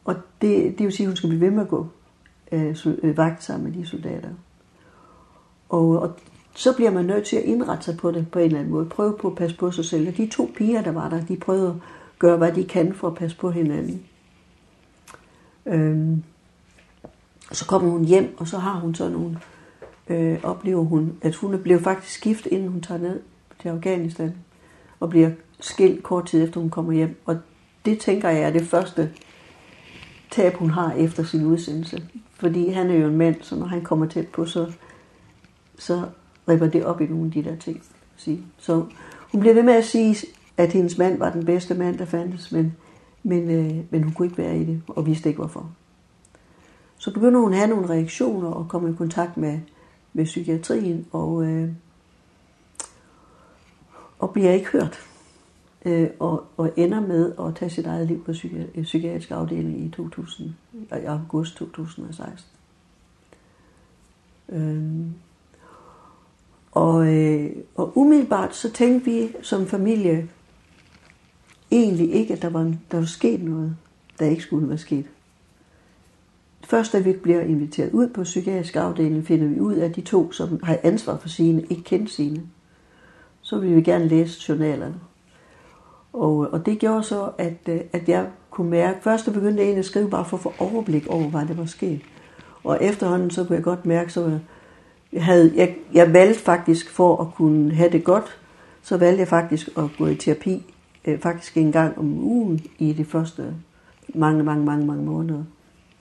Og det, det vil sige, at hun skal blive ved med at gå øh, vagt sammen med de soldater. Og, og så bliver man nødt til at indrette sig på det på en eller anden måde. Prøve på at passe på sig selv. Og de to piger, der var der, de prøvede at gøre, hvad de kan for at passe på hinanden. Øhm, så kommer hun hjem, og så har hun så nogle øh, oplever hun, at hun blev faktisk gift, inden hun tager ned til Afghanistan, og bliver skilt kort tid efter, hun kommer hjem. Og det tænker jeg er det første tab, hun har efter sin udsendelse. Fordi han er jo en mand, så når han kommer tæt på, så, så ripper det op i nogle af de der ting. Så hun blev ved med at sige, at hendes mand var den bedste mand, der fandtes, men, men, øh, men hun kunne ikke være i det, og vidste ikke hvorfor. Så begynder hun at have nogle reaktioner og komme i kontakt med med psykiatrien, og, øh, og bliver ikke hørt. Øh, og, og ender med at tage sit eget liv på psyki psykiatrisk afdeling i 2000, i august 2016. Ehm og, øh, og umiddelbart så tænkte vi som familie egentlig ikke, at der var, der var sket noget, der ikke skulle være sket. Først da vi bliver inviteret ud på psykiatrisk afdeling, finder vi ud af de to, som har ansvar for sine, ikke kendt sine. Så vil vi gerne læse journalerne. Og, og det gjorde så, at, at jeg kunne mærke, først jeg begyndte jeg at skrive bare for at få overblik over, hvad det var sket. Og efterhånden så kunne jeg godt mærke, så jeg, havde, jeg, jeg valgte faktisk for at kunne have det godt, så valgte jeg faktisk at gå i terapi, faktisk en gang om ugen i de første mange, mange, mange, mange måneder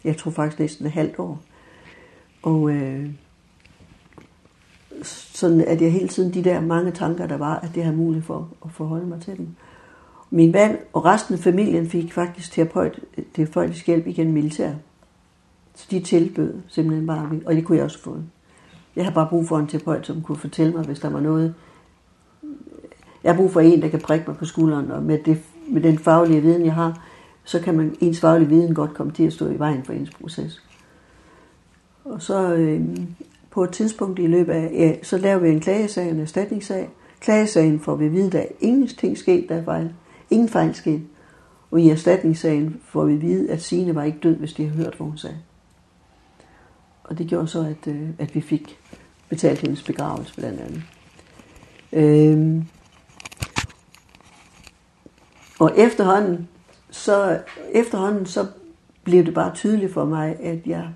jeg tror faktisk næsten et halvt år. Og øh, sådan at jeg hele tiden de der mange tanker, der var, at det har mulighed for at forholde mig til dem. Min mand og resten af familien fik faktisk terapeut, terapeutisk hjælp igen militær. Så de tilbød simpelthen bare, og det kunne jeg også få. Jeg har bare brug for en terapeut, som kunne fortælle mig, hvis der var noget. Jeg har brug for en, der kan prikke mig på skulderen, og med, det, med den faglige viden, jeg har, så kan man ens faglige viden godt komme til at stå i vejen for ens proces. Og så øh, på et tidspunkt i løbet af, ja, så laver vi en klagesag, en erstatningssag. Klagesagen får vi at vide, at der er ingenting sket, der er fejl. Ingen fejl sket. Og i erstatningssagen får vi at vide, at Signe var ikke død, hvis de har hørt, hvad hun sagde. Og det gjorde så, at, øh, at vi fik betalt hendes begravelse blandt andet. Øhm. Og efterhånden, så efterhånden så blev det bare tydeligt for mig, at jeg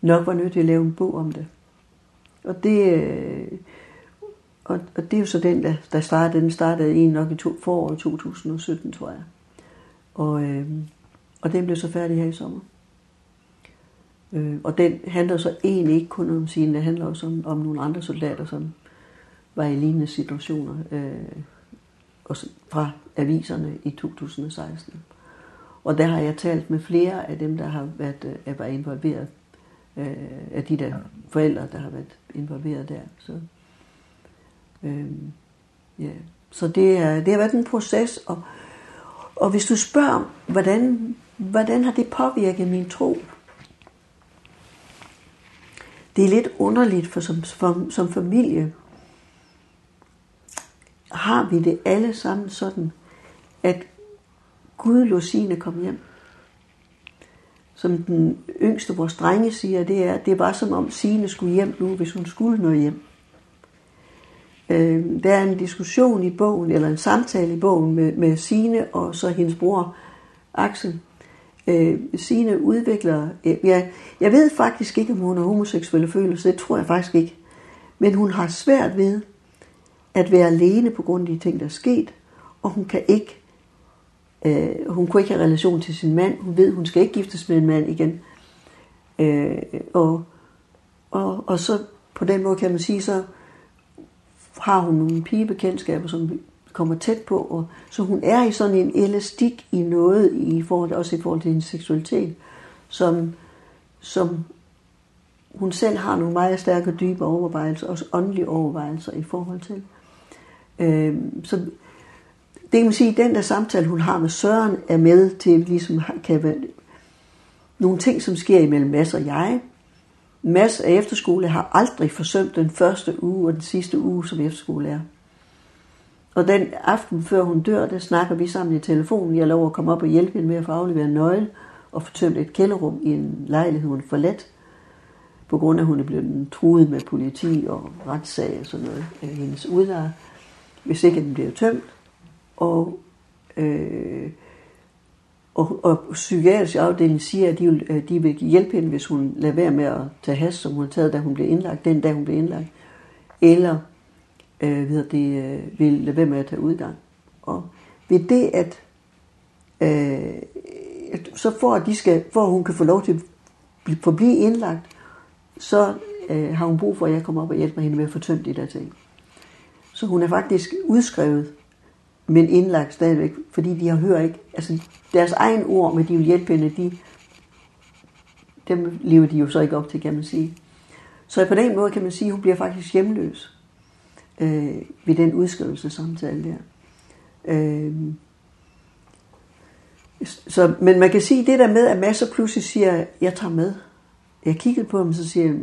nok var nødt til at lave en bog om det. Og det, og, og det er jo så den, der, der startede. Den startede i nok i to, foråret 2017, tror jeg. Og, øh, og den blev så færdig her i sommer. Øh, og den handler så egentlig ikke kun om sine, det handler også om, om nogle andre soldater, som var i lignende situationer. Øh, og fra aviserne i 2016. Og der har jeg talt med flere af dem, der har været, er var involveret, øh, af de der forældre, der har været involveret der. Så, øh, ja. så det, er, det har været en proces, og, og hvis du spørger, hvordan, hvordan har det påvirket min tro? Det er lidt underligt, for som, som, som familie, har vi det alle sammen sådan, at Gud lå sine kom hjem. Som den yngste vores drenge siger, det er, det er bare som om Sine skulle hjem nu, hvis hun skulle nå hjem. Øh, der er en diskussion i bogen, eller en samtale i bogen med, med Signe og så hendes bror Axel. Øh, Signe udvikler, øh, ja, jeg ved faktisk ikke, om hun er homoseksuelle følelse, det tror jeg faktisk ikke. Men hun har svært ved at være alene på grund af de ting, der er sket, og hun kan ikke øh, hun kunne ikke have relation til sin mand. Hun ved, hun skal ikke giftes med en mand igen. Øh, og, og, og så på den måde kan man sige, så har hun nogle pigebekendtskaber, som kommer tæt på, og så hun er i sådan en elastik i noget, i forhold, også i forhold til hendes seksualitet, som, som hun selv har nogle meget stærke dybe overvejelser, også åndelige overvejelser i forhold til. Øh, så det kan man sige, den der samtale, hun har med Søren, er med til, ligesom kan være nogle ting, som sker imellem Mads og jeg. Mads af efterskole har aldrig forsømt den første uge og den sidste uge som efterskolelærer. Og den aften før hun dør, der snakker vi sammen i telefonen. Jeg lover at komme op og hjælpe hende med at få afleveret en nøgle og få tømt et kælderum i en lejlighed, hun forladt. På grund af, at hun er blevet truet med politi og retssag og sådan noget af hendes udlejer hvis ikke den bliver tømt. Og, øh, og, og psykiatrisk afdeling siger, at de vil, de vil hjælpe hende, hvis hun lader være med at tage has, som hun taget, da hun blev indlagt, den dag hun blev indlagt. Eller øh, ved det, øh, vil lade være med at tage udgang. Og ved det, at øh, så for at de skal, for at hun kan få lov til at forblive indlagt, så øh, har hun brug for, at jeg kommer op og hjælper hende med at få tømt de der ting. Så hun er faktisk udskrevet, men indlagt stadigvæk, fordi de har hørt ikke. Altså deres egen ord med de hjælpende, de, dem lever de jo så ikke op til, kan man sige. Så på den måde kan man sige, at hun bliver faktisk hjemløs øh, ved den udskrivelse samtale der. Øh, så, men man kan sige det der med, at masser pludselig siger, jeg tager med. Jeg kiggede på ham, så siger jeg,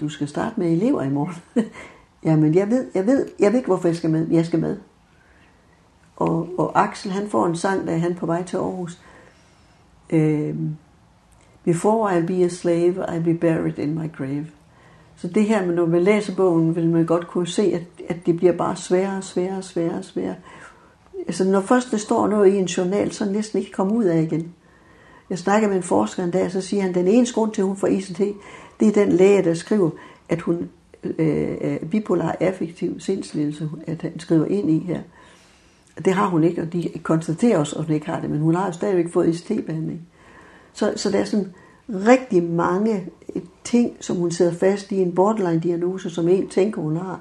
du skal starte med elever i morgen. Ja, men jeg ved, jeg ved, jeg ved ikke, hvorfor jeg skal med. Jeg skal med. Og, og Axel, han får en sang, da han på vej til Aarhus. Ehm Before I'll be a slave, I'll be buried in my grave. Så det her med, når man læser bogen, vil man godt kunne se, at, at det bliver bare sværere og sværere og sværere og sværere. Altså, når først det står noget i en journal, så er næsten ikke komme ud af igen. Jeg snakker med en forsker en dag, så siger han, den eneste grund til, at hun får ICT, det er den læge, der skriver, at hun øh, bipolar affektiv sindslidelse, at han skriver ind i her. Det har hun ikke, og de konstaterer også, at hun ikke har det, men hun har jo stadigvæk fået ICT-behandling. Så, så der er sådan rigtig mange ting, som hun sidder fast i en borderline-diagnose, som en tænker, hun har,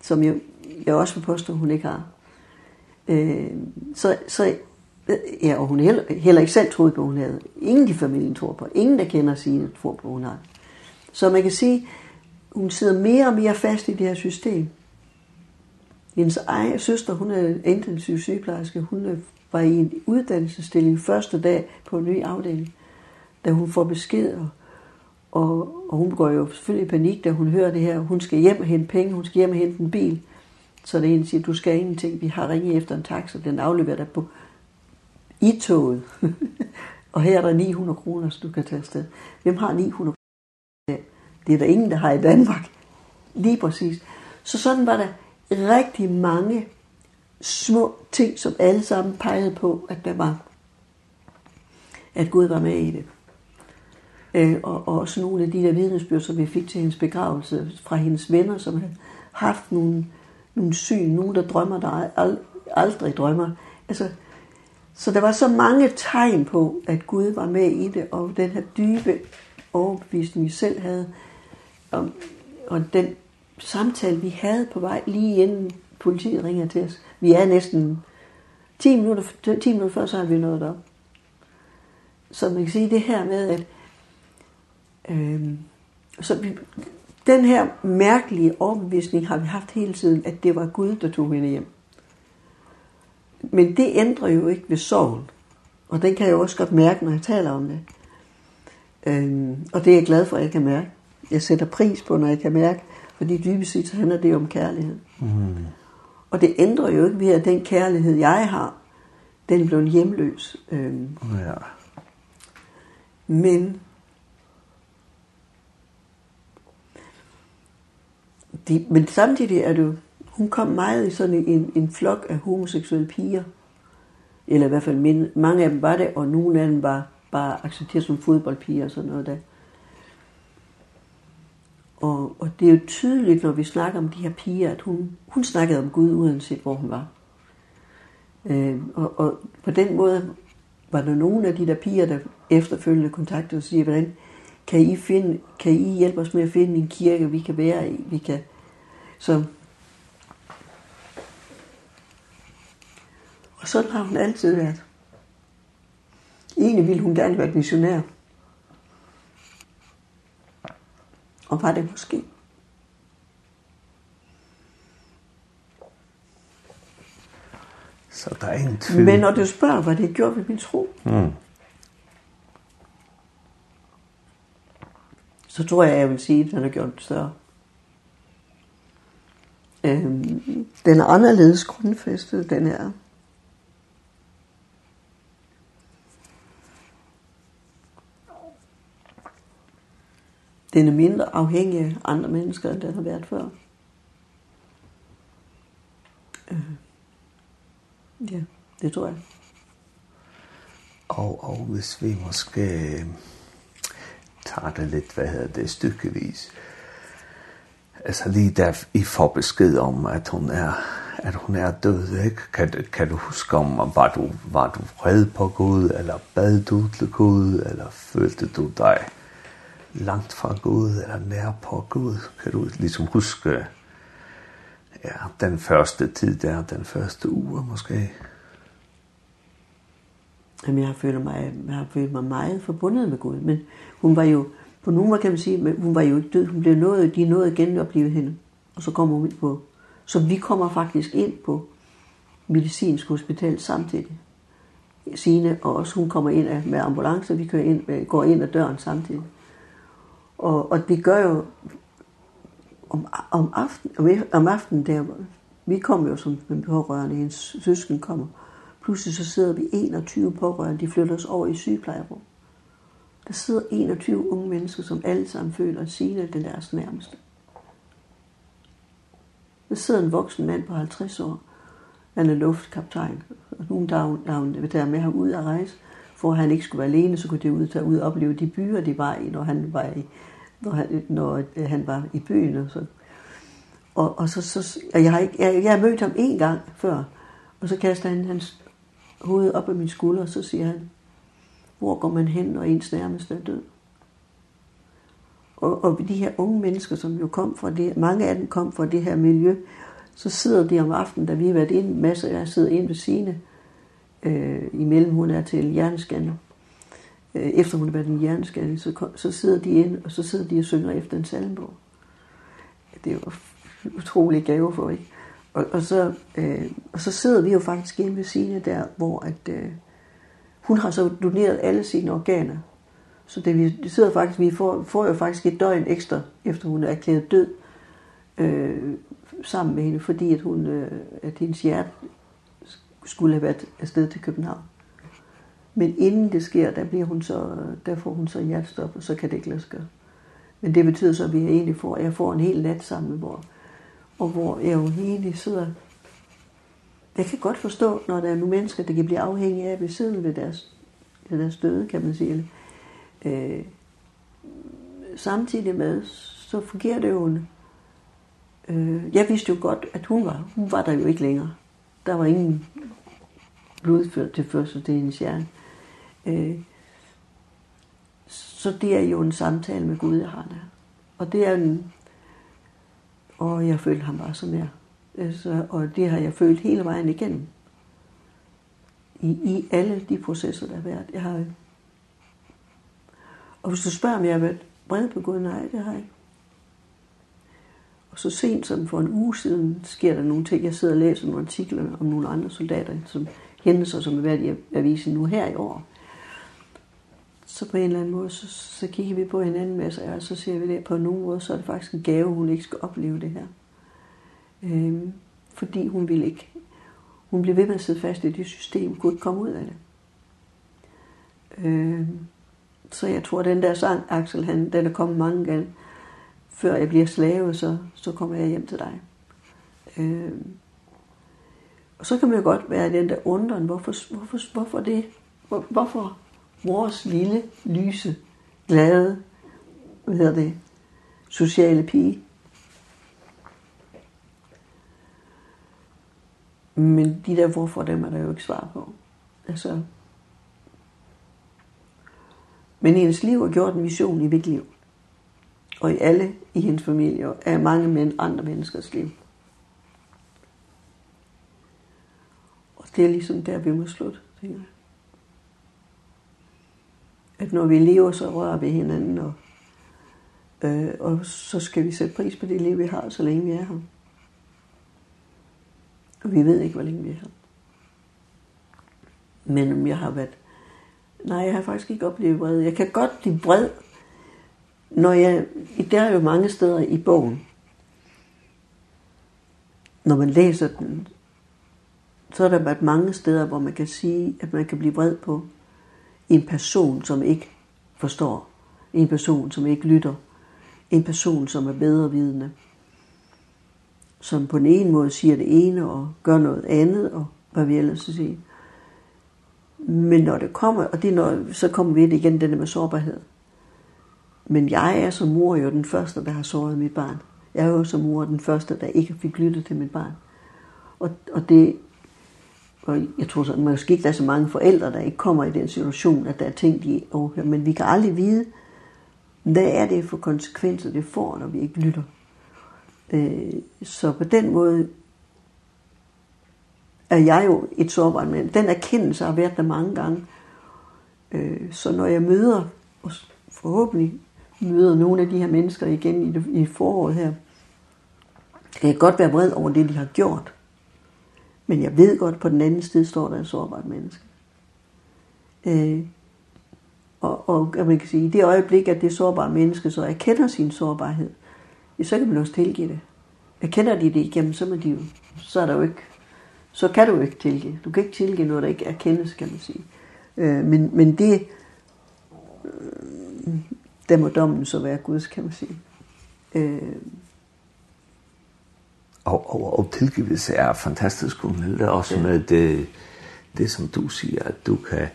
som jeg, jeg også vil påstå, hun ikke har. Øh, så, så Ja, og hun heller, heller ikke selv troede på, hun havde. Ingen i familien tror på. Ingen, der kender sine, tror på, hun har. Så man kan sige, hun sidder mere og mere fast i det her system. Hendes egen søster, hun er intensiv sygeplejerske, hun var i en uddannelsesstilling første dag på en ny afdeling, da hun får besked, og, og, og hun går jo selvfølgelig i panik, da hun hører det her, hun skal hjem og hente penge, hun skal hjem og hente en bil, så det ene siger, du skal ingenting, vi har ringet efter en taxa, den afleverer dig på i toget. og her er der 900 kroner, så du kan tage afsted. Hvem har 900 Det er der ingen, der har i Danmark. Lige præcis. Så sådan var der rigtig mange små ting, som alle sammen pegede på, at der var, at Gud var med i det. Øh, og, og også nogle af de der vidnesbyrd, som vi fik til hendes begravelse fra hendes venner, som havde haft nogle, nogle syn, nogen der drømmer, der ald aldrig drømmer. Altså, så der var så mange tegn på, at Gud var med i det, og den her dybe overbevisning, vi selv havde, Og, og den samtale, vi havde på vej lige inden politiet ringer til os, vi er næsten 10 minutter, 10 minutter før, så har vi nået derop. Så man kan sige det her med, at øh, så vi, den her mærkelige overbevisning har vi haft hele tiden, at det var Gud, der tog hende hjem. Men det ændrer jo ikke ved sorgen. Og den kan jeg også godt mærke, når jeg taler om det. Øhm, og det er jeg glad for, at jeg kan mærke jeg sætter pris på, når jeg kan mærke, fordi dybest set så handler det om kærlighed. Mm. Og det ændrer jo ikke ved, at den kærlighed, jeg har, den blev hjemløs. Øhm. Ja. Men de, men samtidig er det jo, hun kom meget i sådan en, en flok af homoseksuelle piger. Eller i hvert fald min, mange af dem var det, og nogle af dem var bare accepteret som fodboldpiger og sådan noget der. Mm. Og, og det er jo tydeligt, når vi snakker om de her piger, at hun, hun snakkede om Gud, uanset hvor hun var. Øh, og, og på den måde var der nogle af de der piger, der efterfølgende kontaktede og siger, hvordan kan I, finde, kan I hjælpe os med at finde en kirke, vi kan være i? Vi kan... Så... Og sådan har hun altid været. Egentlig ville hun gerne være missionær. Og var det måske?
Så der er en tvivl.
Men når du spørger, hvad det gjorde ved min tro, mm. så tror jeg, jeg vil sige, at den har gjort det større. Øhm, den er anderledes grundfæstet, den er. Den er mindre afhængig af andre mennesker, end den har været før. Øh. Ja, det tror jeg.
Og, og hvis vi måske tager det lidt, hvad hedder det, stykkevis. Altså lige der I får besked om, at hun er, at hun er død, ikke? Kan, kan du huske om, var du, var du vred på Gud, eller bad du til Gud, eller følte du dig langt fra Gud eller nær på Gud. Kan du liksom huske ja, den første tid der, den første uge måske?
Jamen, jeg føler mig, jeg har følt mig meget forbundet med Gud, men hun var jo, på nogen måde kan man sige, men hun var jo ikke død, hun blev nået, de nåede igen at blive hende, og så kommer hun ind på, så vi kommer faktisk ind på medicinsk hospital samtidig. Sine og også, hun kommer ind med ambulance, vi kører ind, går ind ad døren samtidig. Og, og vi gør jo om, om aften, om aften der, vi kommer jo som en pårørende, en søsken kommer. Pludselig så sidder vi 21 pårørende, de flytter os over i sygeplejerum. Der sidder 21 unge mennesker, som alle sammen føler sine den deres nærmeste. Der sidder en voksen mand på 50 år, han er luftkaptajn, og nogle dage, vil tage med ham ud at rejse, for at han ikke skulle være alene, så kunne de ud, tage ud og opleve de byer, de var i, når han var i når han, når han var i byen og så. Og, og så, så og jeg, har ikke, jeg, jeg har mødt ham en gang før, og så kaster han hans hoved op af min skulder, og så siger han, hvor går man hen, når ens nærmeste er død? Og, og de her unge mennesker, som jo kom fra det, mange af dem kom fra det her miljø, så sidder de om aftenen, da vi har været inde, masser af sidder inde ved sine, øh, imellem hun er til hjerneskander øh, efter hun har været en hjerneskade, så, så sidder de ind, og så sidder de og synger efter en salmbog. Det er jo utrolig gave for, ikke? Og, og, så, øh, og så sidder vi jo faktisk inde ved Signe der, hvor at, øh, hun har så doneret alle sine organer. Så det, vi sidder faktisk, vi får, får jo faktisk et døgn ekstra, efter hun er erklæret død, øh, sammen med hende, fordi at, hun, øh, at hendes hjerte skulle have været afsted til København. Men inden det sker, der, bliver hun så, der får hun så hjertestop, og så kan det ikke lade sig gøre. Men det betyder så, at vi egentlig får, jeg får en hel nat sammen, hvor, og hvor jeg jo egentlig sidder... Jeg kan godt forstå, når der er nogle mennesker, der kan blive afhængige af ved siden ved deres, ved deres døde, kan man sige. Øh, samtidig med, så fungerer det jo en... Øh, jeg vidste jo godt, at hun var, hun var der jo ikke længere. Der var ingen blodført til først, det er hendes hjerne. Øh, Øh, så det er jo en samtale med Gud, jeg har der. Og det er en... Og jeg følte ham bare så nær. Så, og det har jeg følt hele vejen igennem. I, i alle de processer, der har været. Jeg har... Og hvis du spørger, om jeg har været vred på Gud, nej, det har jeg. Og så sent som for en uge siden sker der nogle ting. Jeg sidder og læser nogle artikler om nogle andre soldater, som hændelser, som er været i avisen nu her i år. Så på en eller anden måde, så, så kigger vi på hinanden med sig, og så ser vi det på nogen måde, så er det faktisk en gave, hun ikke skal opleve det her. Øhm, fordi hun ville ikke. Hun blev ved med at sidde fast i det system, hun kunne ikke komme ud af det. Øhm, så jeg tror, den der sang, Axel, han, den er kommet mange gange. Før jeg bliver slave, så, så kommer jeg hjem til dig. Øhm, og så kan man jo godt være den der undren, hvorfor, hvorfor, hvorfor det? Hvor, hvorfor vores lille, lyse, glade, hvad hedder det, sociale pige. Men de der hvorfor, dem er der jo ikke svar på. Altså. Men hendes liv har gjort en vision i mit liv. Og i alle i hendes familie, og af mange mænd, andre menneskers liv. Og det er ligesom der, vi må slutte, tænker jeg at når vi lever, så rører vi hinanden, og, øh, og så skal vi sætte pris på det liv, vi har, så længe vi er her. Og vi ved ikke, hvor længe vi er her. Men om jeg har været... Nej, jeg har faktisk ikke oplevet vred. Jeg kan godt blive vred, når jeg... Der er jo mange steder i bogen. Når man læser den, så er der bare mange steder, hvor man kan sige, at man kan blive vred på en person, som ikke forstår, en person, som ikke lytter, en person, som er bedrevidende, som på den ene måde siger det ene og gør noget andet, og hvad vi ellers skal sige. Men når det kommer, og det når, så kommer vi ind igen, denne med sårbarhed. Men jeg er som mor jo den første, der har såret mit barn. Jeg er jo som mor den første, der ikke fik lyttet til mit barn. Og, og det og jeg tror så, måske ikke, der er så mange forældre, der ikke kommer i den situation, at der er ting, de overhører. Men vi kan aldrig vide, hvad er det for konsekvenser, det får, når vi ikke lytter. Øh, så på den måde er jeg jo et sårbart men Den erkendelse har været der mange gange. Øh, så når jeg møder, og forhåbentlig møder nogle af de her mennesker igen i, det, i foråret her, kan jeg godt være vred over det, de har gjort. Men jeg ved godt, på den anden side står der et sårbart menneske. Øh, og, og, og man kan sige, i det øjeblik, at det sårbare menneske så erkender sin sårbarhed, ja, så kan man også tilgive det. Erkender de det igennem, så, de jo, så er der jo ikke, så kan du jo ikke tilgive. Du kan ikke tilgive noget, der ikke erkendes, kan man sige. Øh, men, men det, øh, der må dommen så være Guds, kan man sige. Øh,
og, og, og tilgivelse er fantastisk, og det er også med det, det, som du siger, at du kan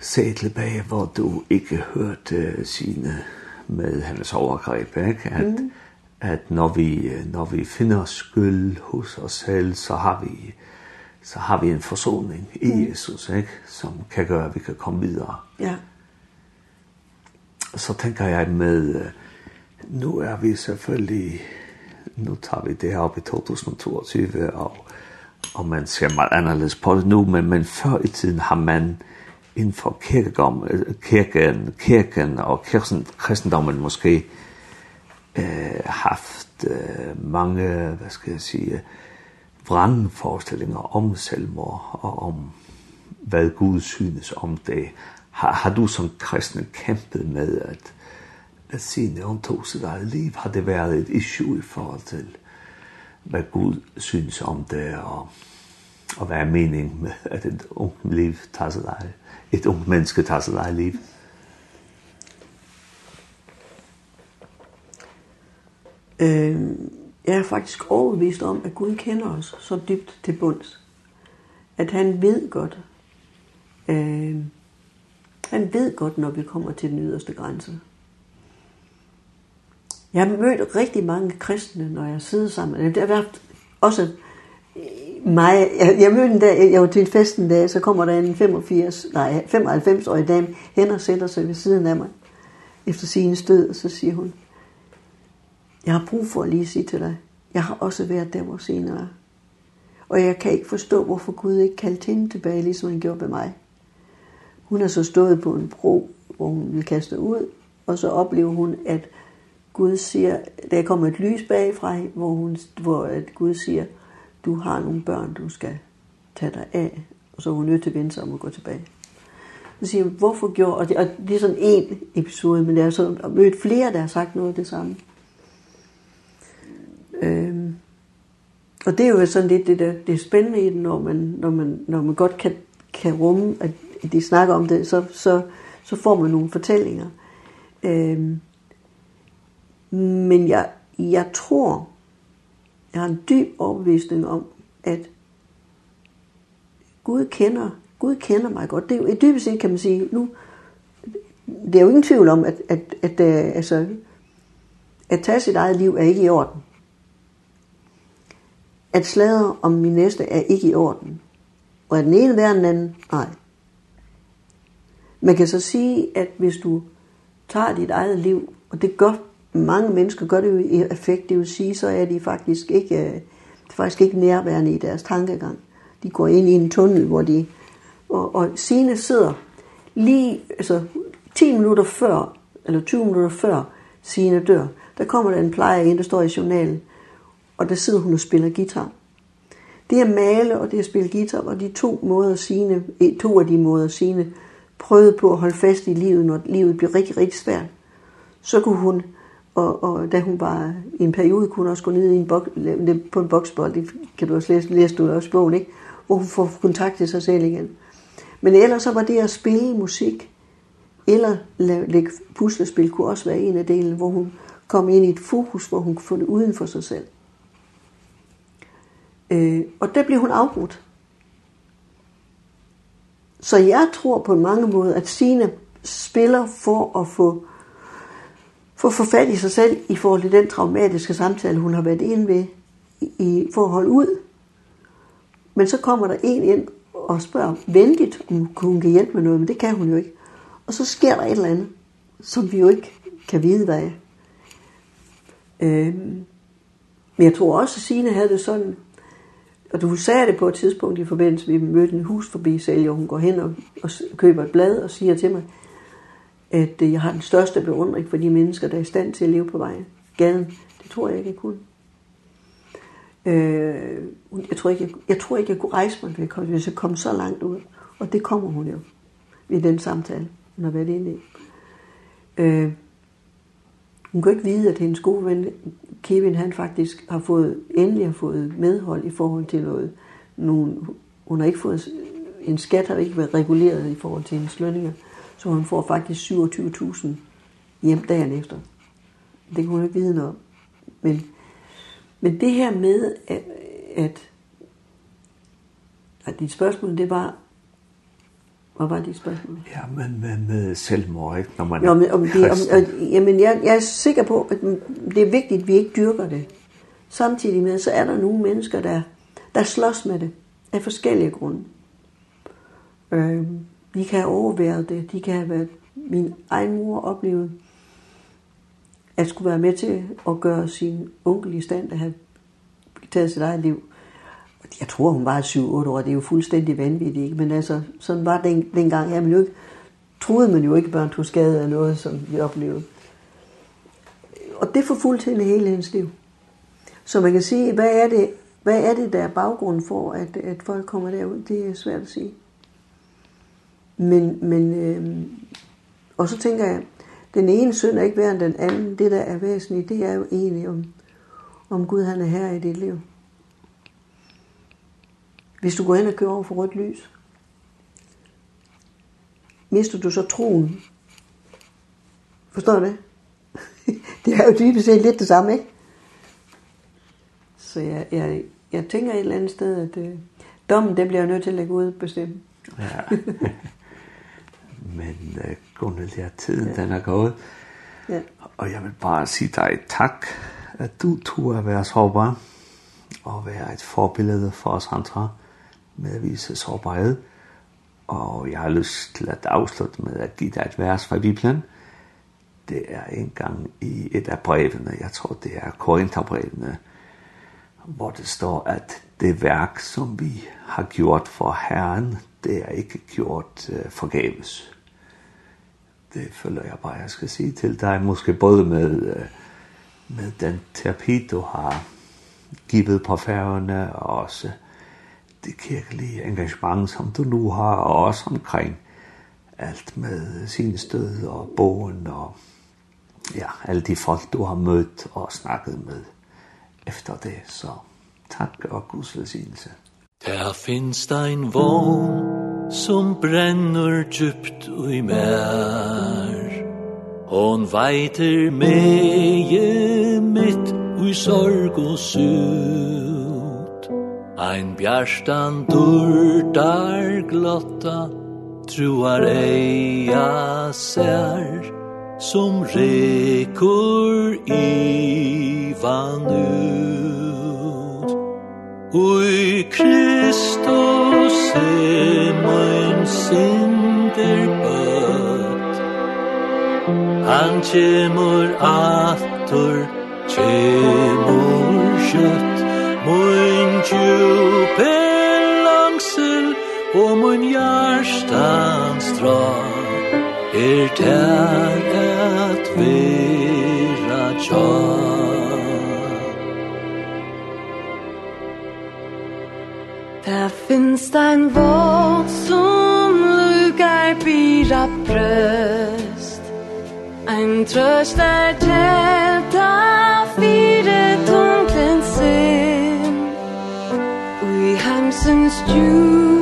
se tilbage, hvor du ikke hørte sine med hans overgreb, ikke? At, mm. at når, vi, når vi finder skyld hos os selv, så har vi, så har vi en forsoning i mm. Jesus, ikke? som kan gøre, at vi kan komme videre.
Ja.
Så tænker jeg med, nu er vi selvfølgelig nu tar vi det her op i 2022, og, og man ser meget anderledes på det nu, men, men før i tiden har man inden for kirkegom, kirken, kirken og kirken, kristendommen måske øh, haft øh, mange, hvad skal jeg sige, vrangforestillinger om selvmord og om hvad Gud synes om det. Har, har du som kristen kæmpet med at Men siden han tog sitt eget liv, hade det vært et issue i forhold til hva Gud synes om det, og, og hva er mening med at et ungt liv tar seg der, et ungt menneske tar seg der liv.
Ehm jeg er faktisk overbevist om, at Gud kender os så dybt til bunds. At han ved godt, øh, han ved godt, når vi kommer til den yderste grænse. Jeg har mødt rigtig mange kristne, når jeg sidder sammen. Det har været også mig. Jeg, jeg mødte en dag, jeg var til en fest en dag, så kommer der en 85, nej, 95-årig dame hen og sætter sig ved siden af mig. Efter sin stød, så siger hun, jeg har brug for at lige sige til dig, jeg har også været der, hvor senere. Og jeg kan ikke forstå, hvorfor Gud ikke kaldte hende tilbage, ligesom han gjorde ved mig. Hun har så stået på en bro, hvor hun ville kaste ud, og så oplever hun, at Gud siger, der kommer et lys bagfra, hvor, hun, hvor at Gud siger, du har nogle børn, du skal tage dig af. Og så er hun nødt til at vende sig om at gå tilbage. Så siger hun, hvorfor gjorde, og det, og det er sådan en episode, men jeg har så mødt flere, der har sagt noget af det samme. Øhm, og det er jo sådan lidt det, der, det er spændende i det, når man, når man, når man godt kan, kan rumme, at de snakker om det, så, så, så får man nogle fortællinger. Øhm, Men jeg, jeg tror, jeg har en dyb overbevisning om, at Gud kender, Gud kender mig godt. Det er jo, dybest set kan man sige, nu, det er jo ingen tvivl om, at, at, at, at, altså, at tage sit eget liv er ikke i orden. At sladre om min næste er ikke i orden. Og at den ene værre den anden, nej. Man kan så sige, at hvis du tager dit eget liv, og det gør mange mennesker gør det jo i effekt, det vil sige, så er de faktisk ikke, det er faktisk ikke nærværende i deres tankegang. De går ind i en tunnel, hvor de, og, og Signe sidder lige, altså 10 minutter før, eller 20 minutter før Signe dør, der kommer der en plejer ind, der står i journalen, og der sidder hun og spiller guitar. Det er male og det er spille guitar og de to måder sine, to af de måder sine prøvede på at holde fast i livet, når livet blev rigtig, rigtig svært. Så kunne hun Og, og da hun var i en periode, kunne hun også gå ned i en bok, på en boksbold, det kan du også læse, læse du også bogen, ikke? hvor hun får kontakt til sig selv igen. Men ellers så var det at spille musik, eller lægge puslespil, kunne også være en af delene, hvor hun kom ind i et fokus, hvor hun kunne få det uden for sig selv. Øh, og der blev hun afbrudt. Så jeg tror på mange måder, at Sine spiller for at få for at få fat i sig selv i forhold til den traumatiske samtale, hun har været inde ved i, i forhold ud. Men så kommer der en ind og spørger venligt, om hun kan hjælpe med noget, men det kan hun jo ikke. Og så sker der et eller andet, som vi jo ikke kan vide, hvad er. Øhm, men jeg tror også, at Signe havde det sådan, og du sagde det på et tidspunkt i forbindelse med, at vi mødte en husforbi sælger, hun går hen og, og køber et blad og siger til mig, at jeg har den største beundring for de mennesker, der er i stand til at leve på vejen. Gaden, det tror jeg ikke, jeg kunne. Øh, jeg, tror ikke, jeg, jeg tror ikke, jeg kunne rejse mig, hvis jeg kom så langt ud. Og det kommer hun jo i den samtale, hun har været inde i. Øh, hun kan ikke vide, at hendes gode ven Kevin, han faktisk har fået, endelig har fået medhold i forhold til noget. Nogen, hun har ikke fået, en skat har ikke været reguleret i forhold til hendes lønninger. Øh, så hun får faktisk 27.000 hjem dagen efter. Det kan hun ikke vide noget om. Men, men det her med, at, at, at dit spørgsmål, det var, Hvad var dit spørgsmål?
Ja, men med, med selvmord, ikke? Når man
Nå, men, om det, om, og, jamen, jeg, jeg er sikker på, at det er vigtigt, at vi ikke dyrker det. Samtidig med, så er der nogle mennesker, der, der slås med det af forskellige grunde. Øhm, De kan overvære det. De kan have været min egen mor oplevede at skulle være med til at gøre sin onkel i stand at have taget sit eget liv. Jeg tror, hun var 7-8 år. Det er jo fuldstændig vanvittigt, ikke? Men altså, sådan var det den, dengang. jeg jo ikke, troede man jo ikke, børn tog skade af noget, som vi oplevede. Og det forfulgte hende hele hendes liv. Så man kan sige, hvad er det, hvad er det der er baggrunden for, at, at folk kommer derud? Det er svært at sige. Men, men øh, og så tænker jeg, den ene synd er ikke værre end den anden. Det, der er væsentligt, det er jo egentlig, om, om Gud han er her i dit liv. Hvis du går hen og kører over for rødt lys, mister du så troen. Forstår du det? det er jo dybest set lidt det samme, ikke? Så jeg, jeg, jeg tænker et eller andet sted, at øh, dommen det bliver jeg nødt til at lægge ud bestemt.
Ja. Men uh, Gunnel, ja, tiden ja. den er gået.
Ja.
Og jeg vil bare sige dig tak, at du turde være sårbar og være et forbillede for os andre med at vise sårbarhed. Og jeg har lyst til at afslutte med at give dig et vers fra Bibelen. Det er en gang i et af brevene, jeg tror det er Korintherbrevene, hvor det står, at det værk, som vi har gjort for Herren, det er ikke gjort uh, forgæves det føler jeg bare, jeg skal sige til dig, måske både med, med den terapi, du har givet på færgerne, og også det kirkelige engagement, som du nu har, og også omkring alt med sin stød og bogen og ja, alle de folk, du har mødt og snakket med efter det. Så tak og Guds velsignelse.
Der findes ein vogn Som brennur djupt ui mer Hon veiter meie mitt ui sorg og sut Ein bjarstan durdar glotta Truar eia ser, Som rekur i vanut. Ui Kristus se min sinder bøtt. Han kjemur atur, kjemur kjøtt Moin djupe langsel og moin hjertans dra Er tær at vera tjar
Finns det en våg som lukar bira bröst? Ein tröst er tälta fire tunklen sin Ui heimsens
djur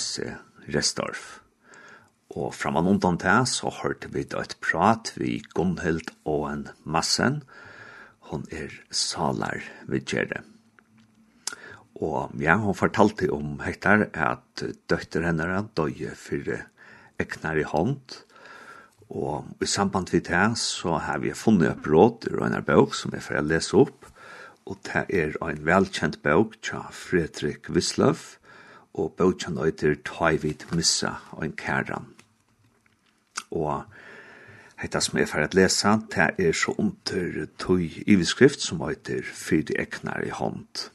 Ramse Restorff. Og framan undan det så hørte vi da et prat vi Gunnhild og en massen. Hun er salar vidgjere. Og ja, hun fortalte om hektar at døtter henne døye for eknar i hånd. Og i samband med det så har vi funnet opp råd i Røyner bøk som jeg får lese opp. Og det er en velkjent bøk til Fredrik Wisløf og bøtjan øyter tøy vid missa og en kæran. Og hetta som er ferdig at lesa, det er så under tøy iveskrift som øyter fyrt eknar i hånd.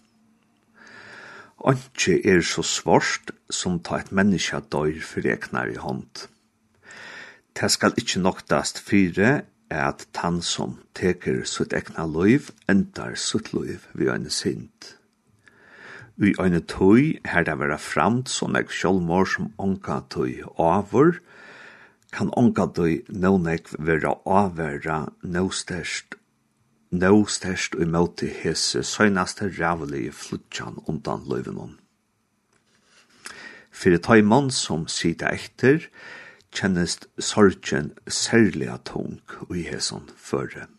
Anki er så svarst som ta et menneska døyr fyrt eknar i hånd. Det skal ikkje noktast fyre at tann som teker sutt ekna loiv endar sutt loiv vi ein sint. Vi eine tøy, her det vera framt så nek sjålmår som onka tøy avur, kan onka tøy no nek vera avera no størst, no størst i møte hese søgnaste rævlige flutjan undan løyvenon. Fyrir tøymann som sida ekter kjennest sorgen særlig tung i hesson føre.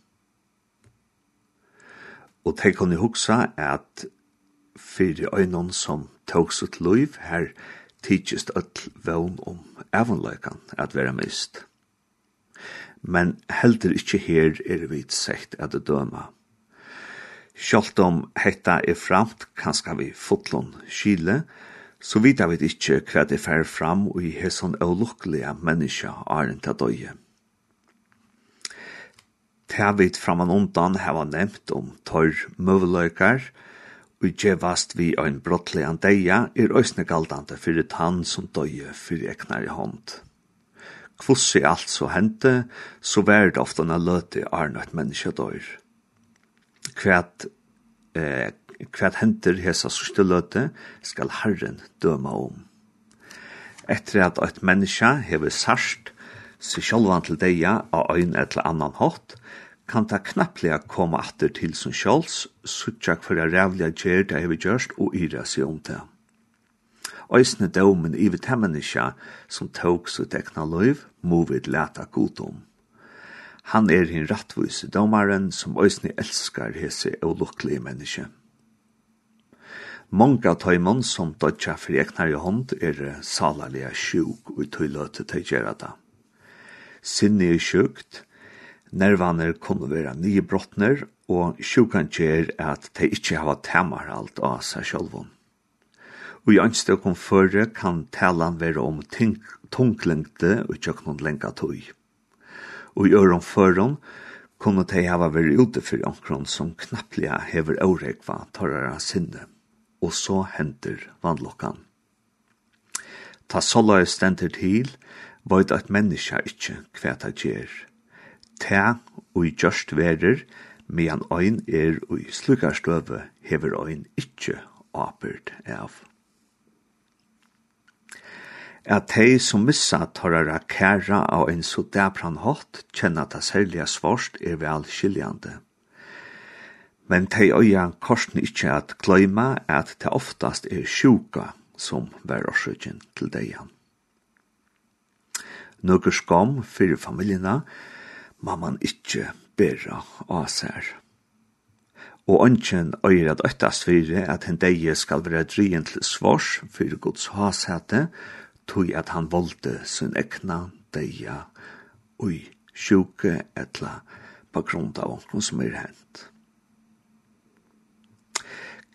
Og tenk hon i hugsa at fyrir øynon som tåg sitt liv her tidsist öll vøvn om evanløykan at vera mist. Men heldur ikkje her er vi sett at det døma. Sjalt om hetta er framt, kanska vi fotlon skile, så vita vi ikkje hva det fer fram og i hesson avlukkelige menneska aren til døye. Ta vit framan undan hava nevnt om torr møveløykar, og gjevast vi ein brottlegan deia er òsne galdande fyrir tann som døye fyrir eknar i hånd. Kvossi alt så hente, så vær det ofta når løte er et menneske døyr. Kvæt, eh, kvæt henter hesa sørste løte skal Herren døma om. Etter at et menneske hever sarsht, så sjálvan til deia av ein eller annan hatt, kan ta knapplega koma atter til som kjolls, suttjak for a rævliga gjer det hever gjørst og yra seg om det. Øysne daumen i vi temmenisja som tåg så tekna loiv, må vi leta godom. Han er hin rattvise domaren som øysne elskar hese og lukkelige menneske. Mange tøymon som dødja for eknar i hånd er salalega sjuk og tøyløte tøygerata. Sinne er sjukt, nervaner kunne være nye brottner, og sjukan kjer at de ikke hava temarhalt av seg sjølvun. Og i kom føre kan talan være om tunglengte og tjøknon lenga tøy. Og i øron føron kunne de hava vært ute for omkron som knapplega hever åregva torrara sinne. Og så henter vannlokkan. Ta sola stenter til, veit at menneska ikkje kvæta gjer ta og i gjørst verer, medan ein er og i slukarstøve hever ein ikkje apert av. At de som missa tørre kæra av en så dæpran hatt, kjenna ta særlig svarst er vel skiljande. Men de øya korsen ikkje at gløyma at det oftast er sjuka som vær årsøkjen til deian. Nøkker skam fyrir familjena, må man ikkje bera av seg. Og ønsken øyer at øktast fyrir at en deie skal være drien til svars fyrir Guds hasete, tog at han voldte sin ekna deia ui sjuke etla på grunn av onkron som er hent.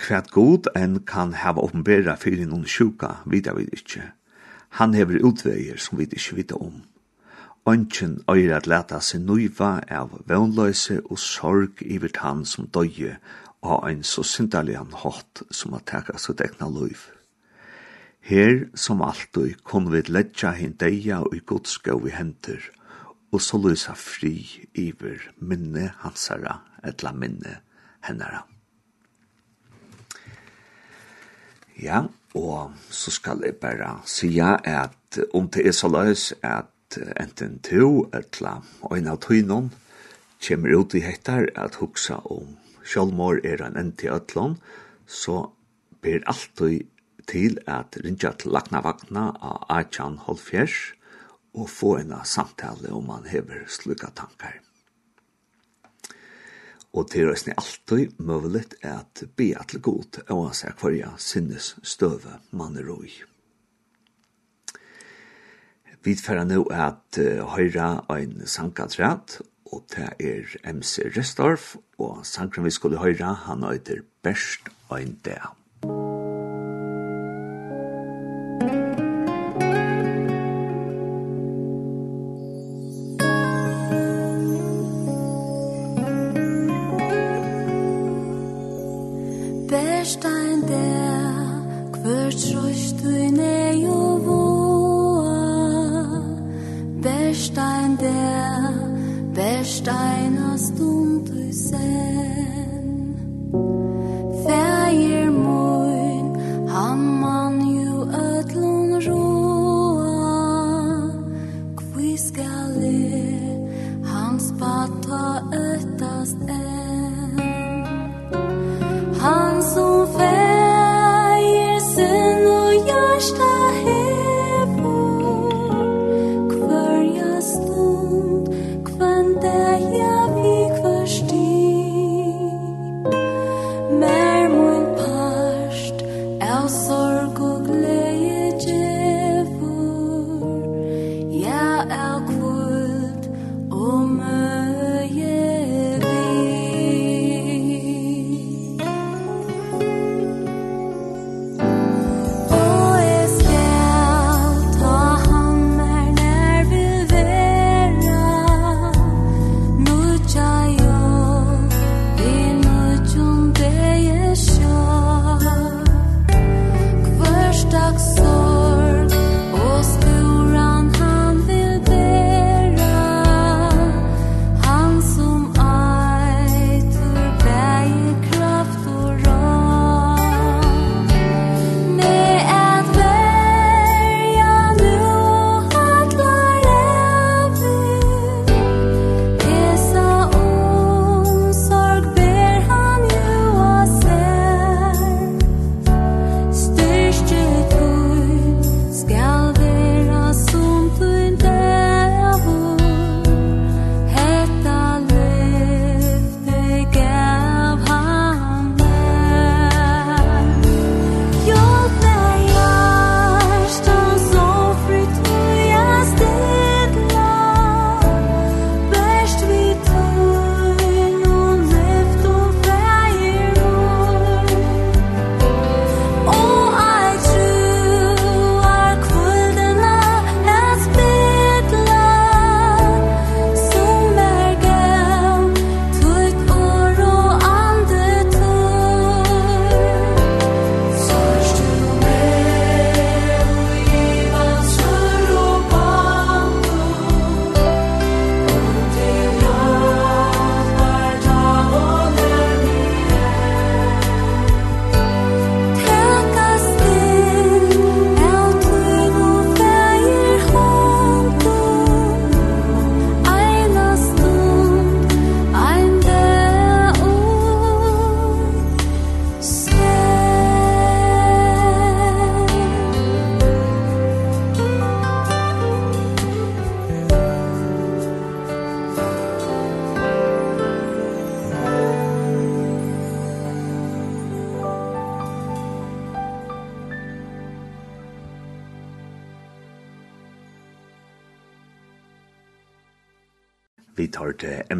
Kvært god en kan hava åpenbæra fyrir noen sjuka, vidar vi ikkje. Han hever utveier som vi ikkje vita om. Ongen øyre at leta seg nøyva av vøvnløse og sorg iver tann som døye og ein så syndalian hatt som at teka sitt egna løyv. Her, som alltid, kon vi letja hin deia og i godskå i henter, og så lysa fri iver minne hansara, etla minne hennara. Ja, og så skal jeg bare sija at om det er så løs at enten to etla ein av tøynon kjem ut i hettar at hugsa om
sjálvmor er ein enti ötlon, så ber alltid til at rinja til lakna vakna av Achan Holfjers og få en samtale om man hever slukka tankar. Og til røysni alltid møvlet at be at til god, og hans er kvarja sinnes støve man er roi. Vi tfæra nå at høyra ein sankatrat, og det er MC Restorff, og sankren vi skulle høyra, han høyder best ein dag. Best ein der, kvart trøst du nei Bestein der, Bestein hast du selbst.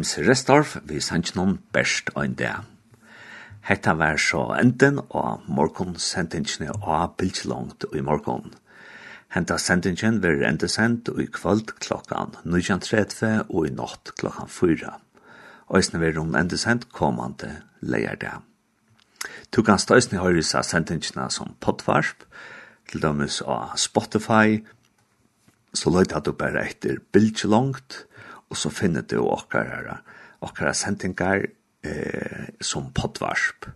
James
Restorff vi sannsjonen best ein det. Hetta var så enden av morgon sendingene av bildslångt i morgon. Henta sendingen var endesendt i kvöld klokkan 19.30 og i natt klokkan 4. Øysene var om endesendt kommande leierdag. Du kan støysene høyre seg sendingene som potvarsp, til dømes av Spotify, så løyt at du bare etter bildslångt, og så finner du okkara, okkara sendingar eh, som podvarsp.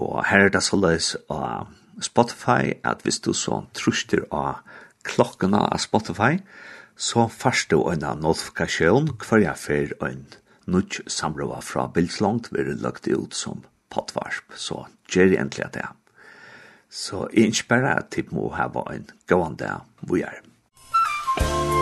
Og her er det så løs av Spotify, at hvis du så truster av klokkena av Spotify, så først du en notifikasjon hver jeg fer en
nudge samråa fra bildslangt vil det lagt ut som potvarsp. så gjør jeg egentlig det. Så jeg ikke bare at jeg må ha en gående vujer. Musikk